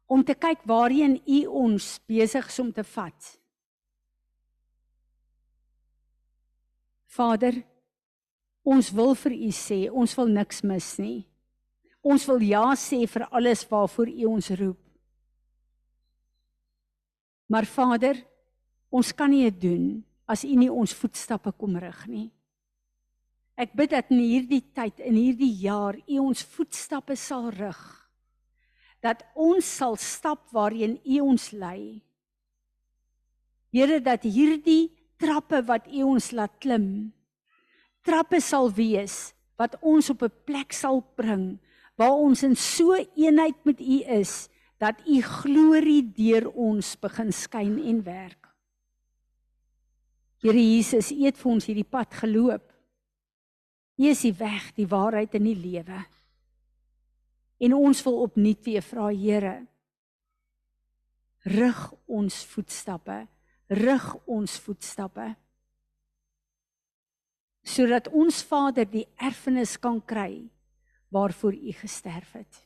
A: om te kyk waarheen U ons besig is om te vat. Vader, ons wil vir U sê, ons wil niks mis nie. Ons wil ja sê vir alles waarvoor U ons roep. Maar Vader, ons kan nie dit doen as U nie ons voetstappe kom rig nie. Ek bid dat in hierdie tyd, in hierdie jaar, U ons voetstappe sal rig. Dat ons sal stap waarheen U ons lei. Here dat hierdie trappe wat U ons laat klim, trappe sal wees wat ons op 'n plek sal bring waar ons in so eenheid met U is dat U glorie deur ons begin skyn en werk. Here Jesus, U het vir ons hierdie pad geloop. U is die weg, die waarheid en die lewe. En ons wil opnuut weer vra Here, rig ons voetstappe, rig ons voetstappe sodat ons Vader die erfenis kan kry waarvoor u gesterf het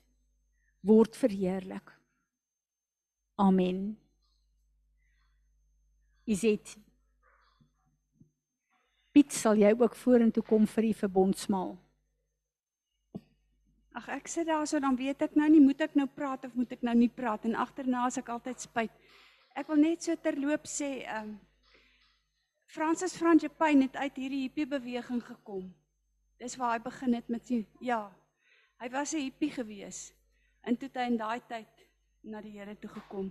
A: word verheerlik. Amen. Is dit Piet sal jy ook vorentoe kom vir die verbondsmaal.
D: Ag ek sit daar so dan weet ek nou nie moet ek nou praat of moet ek nou nie praat en agterna as ek altyd spyt. Ek wil net so terloop sê ehm um, Francis Franjepain het uit hierdie hippie beweging gekom. Dis waar hy begin het met sy ja, Hy was 'n hippie gewees. En toe hy in daai tyd na die Here toe gekom.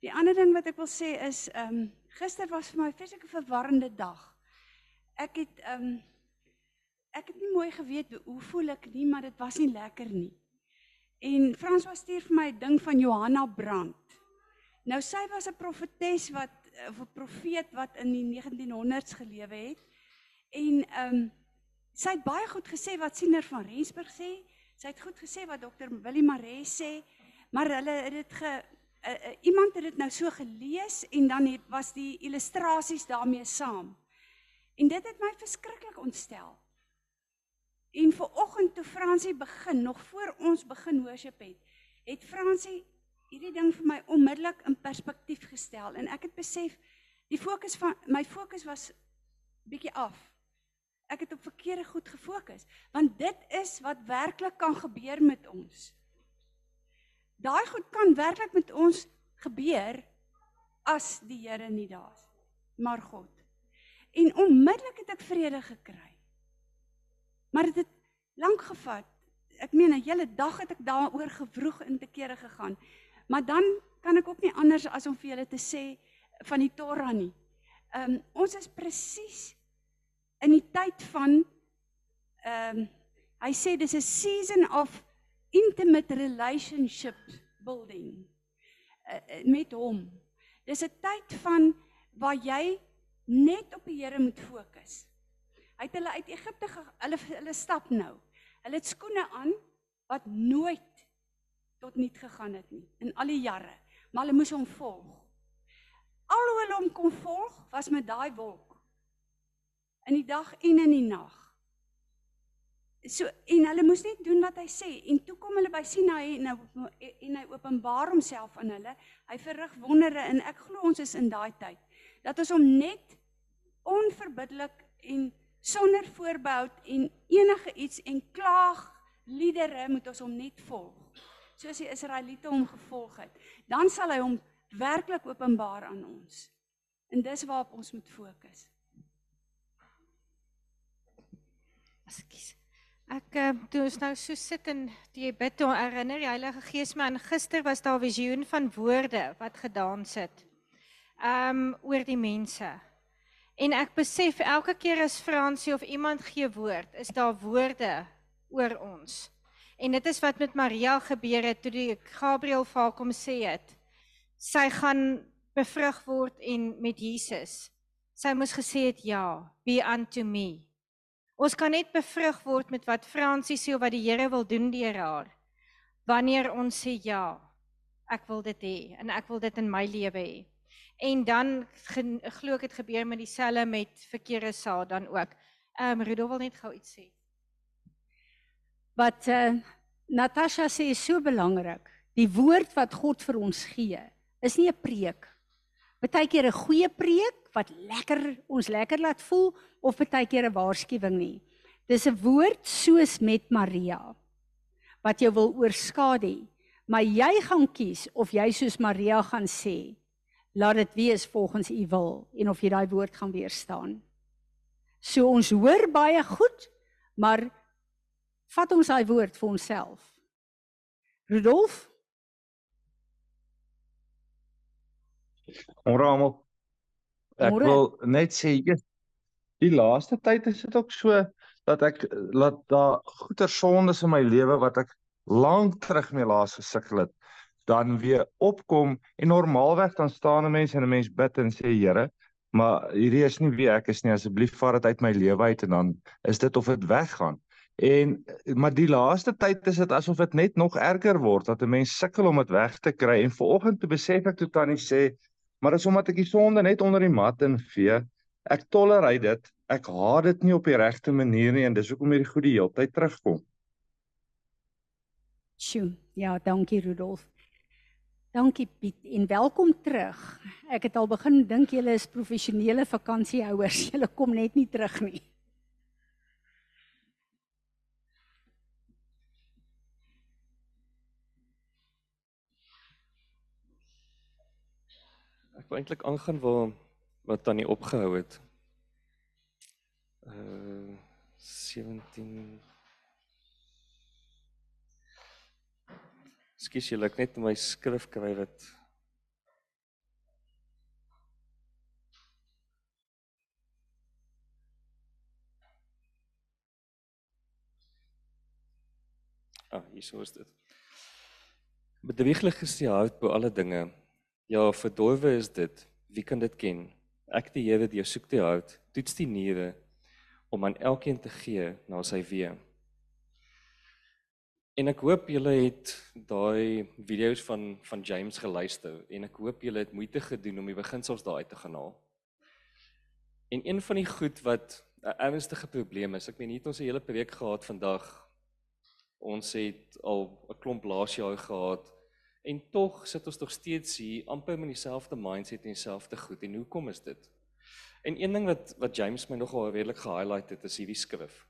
D: Die ander ding wat ek wil sê is ehm um, gister was vir my vreeslike verwarrende dag. Ek het ehm um, ek het nie mooi geweet hoe voel ek nie, maar dit was nie lekker nie. En Frans was stuur vir my 'n ding van Johanna Brandt. Nou sy was 'n profetes wat of 'n profeet wat in die 1900s gelewe het. En ehm um, sy het baie goed gesê wat Siener van Rensburg sê. Sy het goed gesê wat dokter Willie Maree sê, maar hulle het dit ge uh, uh, iemand het dit nou so gelees en dan het was die illustrasies daarmee saam. En dit het my verskriklik ontstel. En vir oggend toe Fransie begin, nog voor ons begin worship het, het Fransie hierdie ding vir my onmiddellik in perspektief gestel en ek het besef die fokus van my fokus was bietjie af ek het op verkeerde goed gefokus want dit is wat werklik kan gebeur met ons. Daai goed kan werklik met ons gebeur as die Here nie daar is maar God. En onmiddellik het ek vrede gekry. Maar dit het lank gevat. Ek meen 'n hele dag het ek daaroor gewroeg in te kere gegaan. Maar dan kan ek ook nie anders as om vir julle te sê van die Torah nie. Um, ons is presies in die tyd van ehm um, hy sê dis 'n season of intimate relationship building uh, met hom. Dis 'n tyd van waar jy net op die Here moet fokus. Hy het hulle uit Egipte hulle hulle stap nou. Hulle het skoene aan wat nooit tot niet gegaan het nie in al die jare, maar hulle moes hom volg. Al hoe hulle hom kon volg was met daai wolk in die dag en in die nag. So en hulle moes net doen wat hy sê en toe kom hulle by Sinai en nou en hy openbaar homself aan hulle. Hy verrig wondere en ek glo ons is in daai tyd dat ons hom net onverbiddelik en sonder voorbehoud en enige iets en klaag liedere moet ons hom net volg. Soos die Israeliete hom gevolg het, dan sal hy hom werklik openbaar aan ons. En dis waarop ons moet fokus.
B: Ekskuus. Ek uh, toe ons nou so sit en jy bid toe herinner die Heilige Gees my aan gister was daar 'n visioen van woorde wat gedans het. Um oor die mense. En ek besef elke keer as Fransie of iemand gee woord, is daar woorde oor ons. En dit is wat met Maria gebeur het toe die Gabriël vir haar kom sê het. Sy gaan bevrug word en met Jesus. Sy moes gesê het ja, be unto me. Ons kan net bevrug word met wat Fransie sê of wat die Here wil doen deur haar. Wanneer ons sê ja, ek wil dit hê en ek wil dit in my lewe hê. En dan glo ek dit gebeur met dieselfde met verkeerde saad dan ook. Ehm um, Rudolf wil net gou iets sê.
A: Wat uh, Natasha sê is so belangrik. Die woord wat God vir ons gee, is nie 'n preek. Partykeer 'n goeie preek wat lekker ons lekker laat voel of partykeer 'n waarskuwing nie. Dis 'n woord soos met Maria wat jou wil oorskadu. Maar jy gaan kies of jy soos Maria gaan sê, laat dit wees volgens u wil en of jy daai woord gaan weerstaan. So ons hoor baie goed, maar vat ons daai woord vir onsself. Rudolf
F: Môre almal. Ek
A: Môre.
F: wil net sê eers die laaste tyd is dit ook so dat ek laat daar goeie sondes in my lewe wat ek lank terug mee laas gesukkel het dan weer opkom en normaalweg dan staan 'n mens en 'n mens bid en sê Here, maar hierdie is nie wie ek is nie. Asseblief vat dit uit my lewe uit en dan is dit of dit weggaan. En maar die laaste tyd is dit asof dit net nog erger word dat 'n mens sukkel om dit weg te kry en vanoggend toe besef ek toe tannie sê Maar dis omdat ek die sonde net onder die mat invee. Ek tolereer dit. Ek haat dit nie op die regte manier nie en dis hoekom hierdie goed die hele tyd terugkom.
A: Sjoe, ja, dankie Rudolf. Dankie Piet en welkom terug. Ek het al begin dink julle is professionele vakansiehouers. Julle kom net nie terug nie.
G: Ek wou eintlik aangaan waar wat tannie opgehou het. Uh 17 Skus julle ek net my skrif kry wat Ah, hier is dit. Bedrieglik is die hart bo alle dinge. Ja, verdorwe is dit. Wie kan dit ken? Ek die Here die jou soek die hart, toets die niere om aan elkeen te gee na sy wee. En ek hoop julle het daai video's van van James geluister en ek hoop julle het moeite gedoen om die beginsels daar uit te gaan haal. En een van die goed wat 'n ernstige probleem is, ek meen hier het ons 'n hele preek gehad vandag. Ons het al 'n klomp laas jaar gehad En tog sit ons nog steeds hier amper met dieselfde mindset en dieselfde goed. En hoekom is dit? En een ding wat wat James my nogal redelik gehighlight het is hierdie skrif.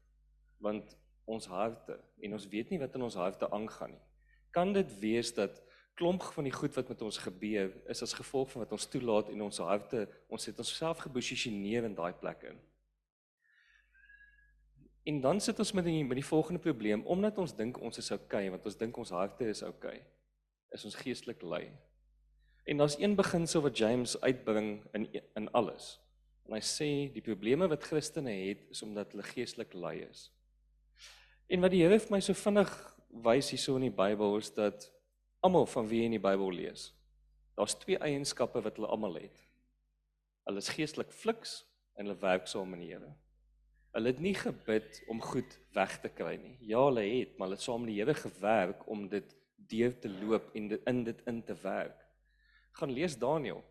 G: Want ons harte en ons weet nie wat in ons harte aangaan nie. Kan dit wees dat klomp van die goed wat met ons gebeur is as gevolg van wat ons toelaat en ons harte, ons het onsself geposisioneer in daai plek in. En dan sit ons met die met die volgende probleem omdat ons dink ons is oukei, okay, want ons dink ons harte is oukei. Okay is ons geestelik lui. En daar's een beginsel wat James uitbring in in alles. En hy sê die probleme wat Christene het is omdat hulle geestelik lui is. En wat die Here vir my so vinnig wys hierso in die Bybel is dat almal van wie in die Bybel lees, daar's twee eienskappe wat hulle almal het. Hulle is geestelik fliks en hulle werk saam met die Here. Hulle het nie gebid om goed weg te kry nie. Ja, hulle het, maar hulle het saam met die Here gewerk om dit deur te loop en in dit in te werk. Gaan lees Daniël.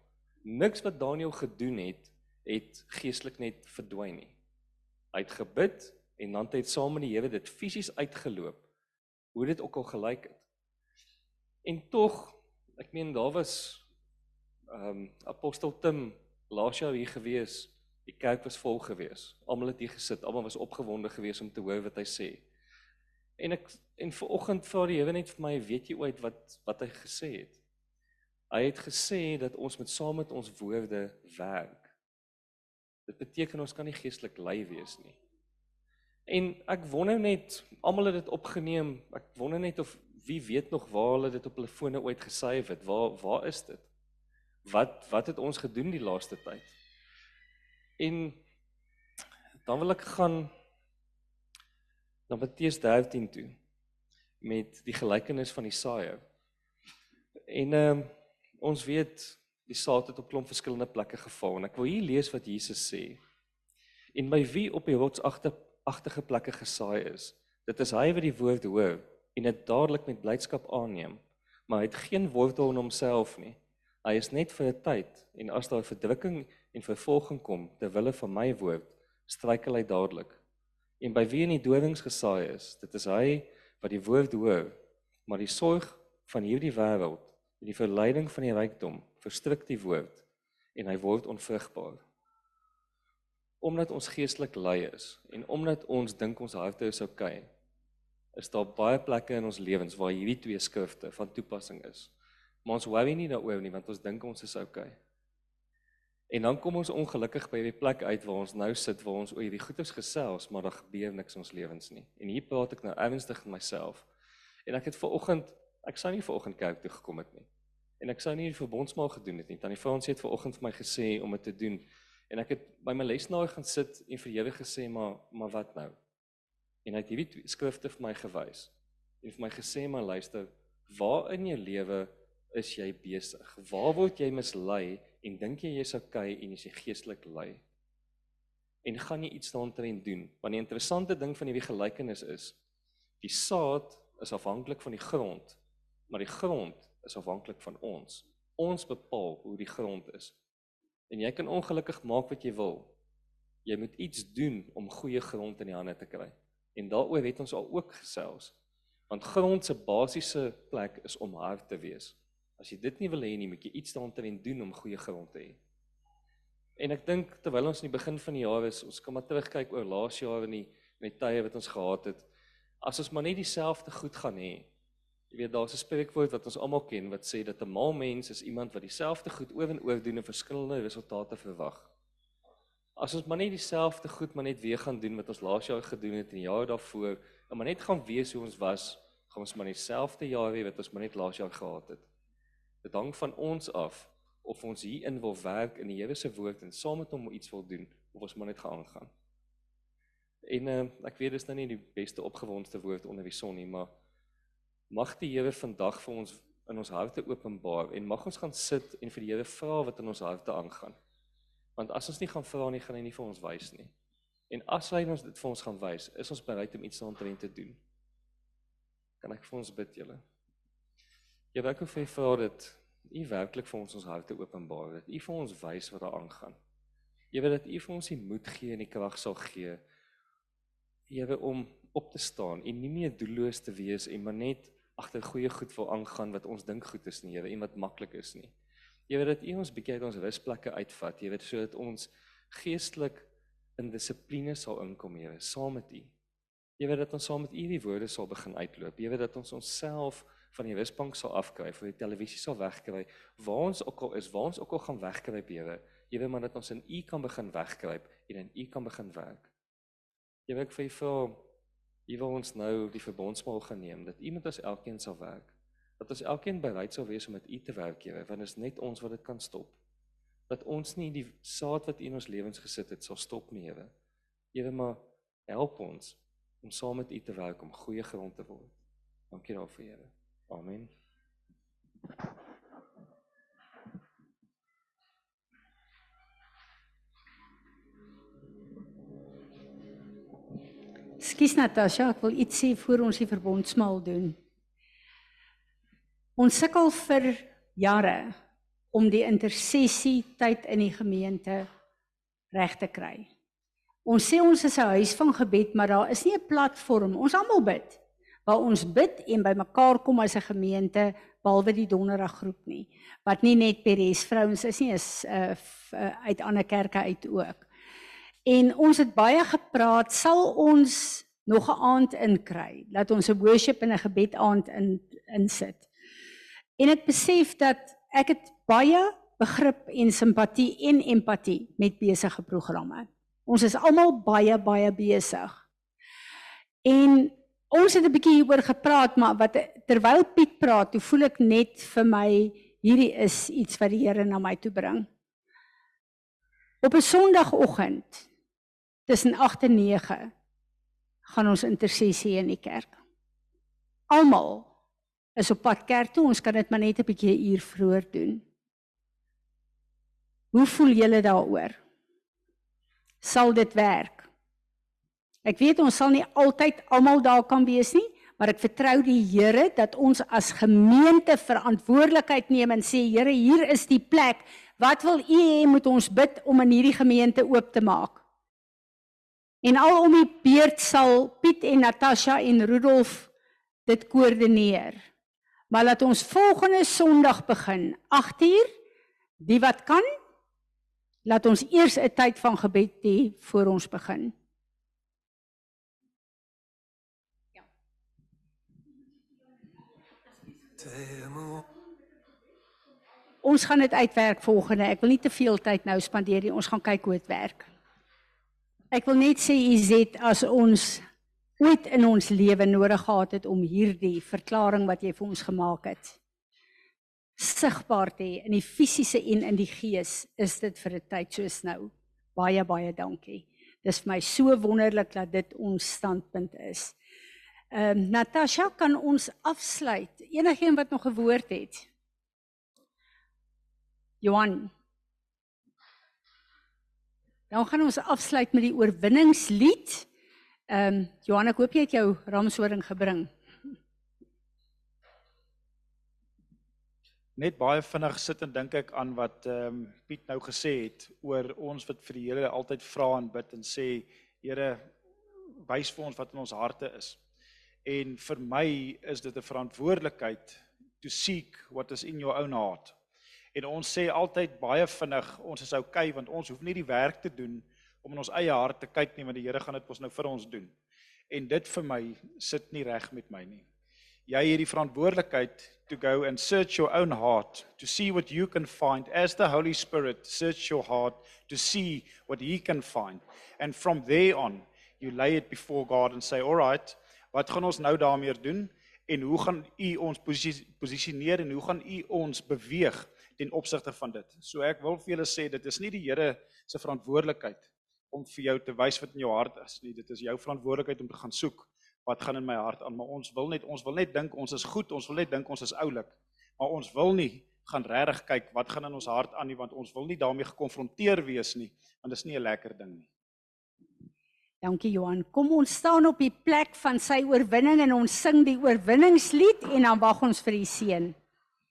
G: Niks wat Daniël gedoen het, het geestelik net verdwyn nie. Hy het gebid en dan het hy saam met die Here dit fisies uitgeloop. Hoe dit ook al gelyk het. En tog, ek meen daar was ehm um, apostel Tim laas jaar hier gewees. Die kerk was vol gewees. Almal het hier gesit, almal was opgewonde geweest om te hoor wat hy sê. En ek en ver oggend vra die Here net vir my, weet jy ooit wat wat hy gesê het? Hy het gesê dat ons met saam met ons woorde werk. Dit beteken ons kan nie geestelik lui wees nie. En ek wonder net, almal het dit opgeneem. Ek wonder net of wie weet nog waar hulle dit op hulle fone ooit gesave het. Waar waar is dit? Wat wat het ons gedoen die laaste tyd? En dan wil ek gaan na Matteus 13 toe met die gelykenis van die saaier. En ehm um, ons weet die saad het op klomp verskillende plekke geval en ek wil hier lees wat Jesus sê. En by wie op die rotsagtige plekke gesaai is, dit is hy wat die woord hoor en dit dadelik met blydskap aanneem, maar hy het geen wortel in homself nie. Hy is net vir 'n tyd en as daar verdrukking en vervolging kom ter wille van my woord, struikel hy dadelik. En by wie in die dowings gesaai is, dit is hy wat die woord hoor, maar die sorg van hierdie wêreld, die verleiding van die rykdom, verstrik die woord en hy word onvrugbaar. Omdat ons geestelik lui is en omdat ons dink ons harte is oukei, okay, is daar baie plekke in ons lewens waar hierdie twee skrifte van toepassing is. Maar ons worry nie daaroor nie want ons dink ons is oukei. Okay. En dan kom ons ongelukkig by die plek uit waar ons nou sit waar ons oor hierdie goeders gesels, maar daar gebeur niks in ons lewens nie. En hier praat ek nou ernstig met myself. En ek het ver oggend, ek sou nie ver oggend kerk toe gekom het nie. En ek sou nie die verbondsmaal gedoen het nie. Tannie Frans het ver oggend vir my gesê om dit te doen. En ek het by my lesenaar gaan sit en vir Here gesê, maar maar wat nou? En hy het hierdie skrifte vir my gewys. En vir my gesê, maar luister, waar in jou lewe is jy besig? Waar word jy mislei? En dink jy jy's okay en jy's geestelik lui? En gaan jy iets daaroor doen? Want die interessante ding van hierdie gelykenis is die saad is afhanklik van die grond, maar die grond is afhanklik van ons. Ons bepaal hoe die grond is. En jy kan ongelukkig maak wat jy wil. Jy moet iets doen om goeie grond in die hande te kry. En daaroor het ons al ook gesels. Want grond se basiese plek is om hard te wees. As jy dit nie wil hê nie, moet jy iets daaroor doen om goeie grond te hê. En ek dink terwyl ons in die begin van die jaar is, ons kan maar terugkyk oor laas jaar en die met tye wat ons gehad het. As ons maar net dieselfde goed gaan hê. Jy weet daar's 'n spreekwoord wat ons almal ken wat sê dat 'n mal mens is iemand wat dieselfde goed oor en oor doen en verskillende resultate verwag. As ons maar net dieselfde goed maar net weer gaan doen wat ons laas jaar gedoen het en die jaar daarvoor, en maar net gaan wees hoe ons was, gaan ons maar dieselfde jaar hê wat ons maar net laas jaar gehad het. Dit hang van ons af of ons hierin wil werk in die Here se woord en saam met hom iets wil doen of ons maar net gaan gaan. En uh, ek weet dis nou nie die beste opgewondste woord onder die son nie, maar mag die Here vandag vir ons in ons harte openbaar en mag ons gaan sit en vir die Here vra wat in ons harte aangaan. Want as ons nie gaan vra nie, gaan hy nie vir ons wys nie. En as hy ons dit vir ons gaan wys, is ons bereid om iets daaroor te doen. Kan ek vir ons bid, julle? Jy werk of jy vra dit U werklik vir ons ons harte openbaar dat U vir ons wys wat daar aangaan. Jy weet dat U vir ons die moed gee en die krag sal gee. Here om op te staan en nie meer doelloos te wees en maar net agter goeie goed wil aangaan wat ons dink goed is nie, Here, en wat maklik is nie. Jy weet dat U ons bietjie uit ons rusplekke uitvat, jy weet sodat ons geestelik in dissipline sal inkom, Here, saam met U. Jy weet dat ons saam met U die woorde sal begin uitloop. Jy weet dat ons onsself van die rusbank sal afkry, van die televisie sal wegkry, waar ons ook al is, waar ons ook al gaan wegkruip, Here, Here, maar dat ons in U kan begin wegkruip en in U kan begin werk. Weet ek vir vir U wil ons nou die verbondsmaal geneem dat U met ons elkeen sal werk. Dat ons elkeen bereid sal wees om met U te werk, Here, want dit is net ons wat dit kan stop. Dat ons nie die saad wat U in ons lewens gesit het sal stop nie, Here. Here, maar help ons om saam met U te werk om goeie grond te word. Dankie daarvoor, Here. Amen.
A: Skus Natasha, ek wil iets sê voor ons die verbondsmaal doen. Ons sukkel vir jare om die intersessie tyd in die gemeente reg te kry. Ons sê ons is 'n huis van gebed, maar daar is nie 'n platform. Ons almal bid waar ons bid en by mekaar kom as 'n gemeente behalwe die donderdag groep nie wat nie net Peres vrouens is nie is uh, uh, uit ander kerke uit ook. En ons het baie gepraat, sal ons nog 'n aand inkry dat ons 'n worship en 'n gebed aand in insit. En ek besef dat ek het baie begrip en simpatie en empatie met besige programme. Ons is almal baie baie besig. En ons het 'n bietjie hieroor gepraat, maar wat terwyl Piet praat, toe voel ek net vir my hierdie is iets wat die Here na my toe bring. Op 'n Sondagoggend tussen 8 en 9 gaan ons intersessie in die kerk. Almal is op pad kerk toe, ons kan dit maar net 'n bietjie 'n uur vroeër doen. Hoe voel julle daaroor? Sal dit werk? Ek weet ons sal nie altyd almal daar kan wees nie, maar ek vertrou die Here dat ons as gemeente verantwoordelikheid neem en sê Here, hier is die plek. Wat wil U hê moet ons bid om in hierdie gemeente oop te maak? En al om die beurt sal Piet en Natasha en Rudolf dit koördineer. Maar laat ons volgende Sondag begin, 8uur. Die wat kan, laat ons eers 'n tyd van gebed hê voor ons begin. Ons gaan dit uitwerk volgende. Ek wil nie te veel tyd nou spandeer nie. Ons gaan kyk hoe dit werk. Ek wil net sê Izet as ons ooit in ons lewe nodig gehad het om hierdie verklaring wat jy vir ons gemaak het sigbaar te hê in die fisiese en in die gees, is dit vir 'n tyd soos nou. Baie baie dankie. Dis vir my so wonderlik dat dit ons standpunt is. Ehm um, Natasha kan ons afsluit. Enigeen wat nog 'n woord het. Johan. Dan gaan ons afsluit met die oorwinningslied. Ehm um, Johan, ek hoop jy het jou ramshoring gebring.
H: Net baie vinnig sit en dink ek aan wat ehm um, Piet nou gesê het oor ons wat vir die Here altyd vra en bid en sê Here wys vir ons wat in ons harte is. En vir my is dit 'n verantwoordelikheid to seek what is in your own heart. En ons sê altyd baie vinnig ons is okay want ons hoef nie die werk te doen om in ons eie hart te kyk nie want die Here gaan dit mos nou vir ons doen. En dit vir my sit nie reg met my nie. Jy het die verantwoordelikheid to go and search your own heart to see what you can find as the Holy Spirit search your heart to see what he can find. And from there on you lay it before God and say, "All right, wat gaan ons nou daarmee doen en hoe gaan u ons posisioneer en hoe gaan u ons beweeg ten opsigte van dit?" So ek wil vir julle sê dit is nie die Here se verantwoordelikheid om vir jou te wys wat in jou hart is nie. Dit is jou verantwoordelikheid om te gaan soek wat gaan in my hart aan, maar ons wil net ons wil net dink ons is goed, ons wil net dink ons is oulik. Maar ons wil nie gaan regtig kyk wat gaan in ons hart aan nie want ons wil nie daarmee gekonfronteer wees nie, want dit is nie 'n lekker ding nie.
A: Dankie Johan. Kom ons staan op die plek van sy oorwinning en ons sing die oorwinningslied en dan wag ons vir die seën.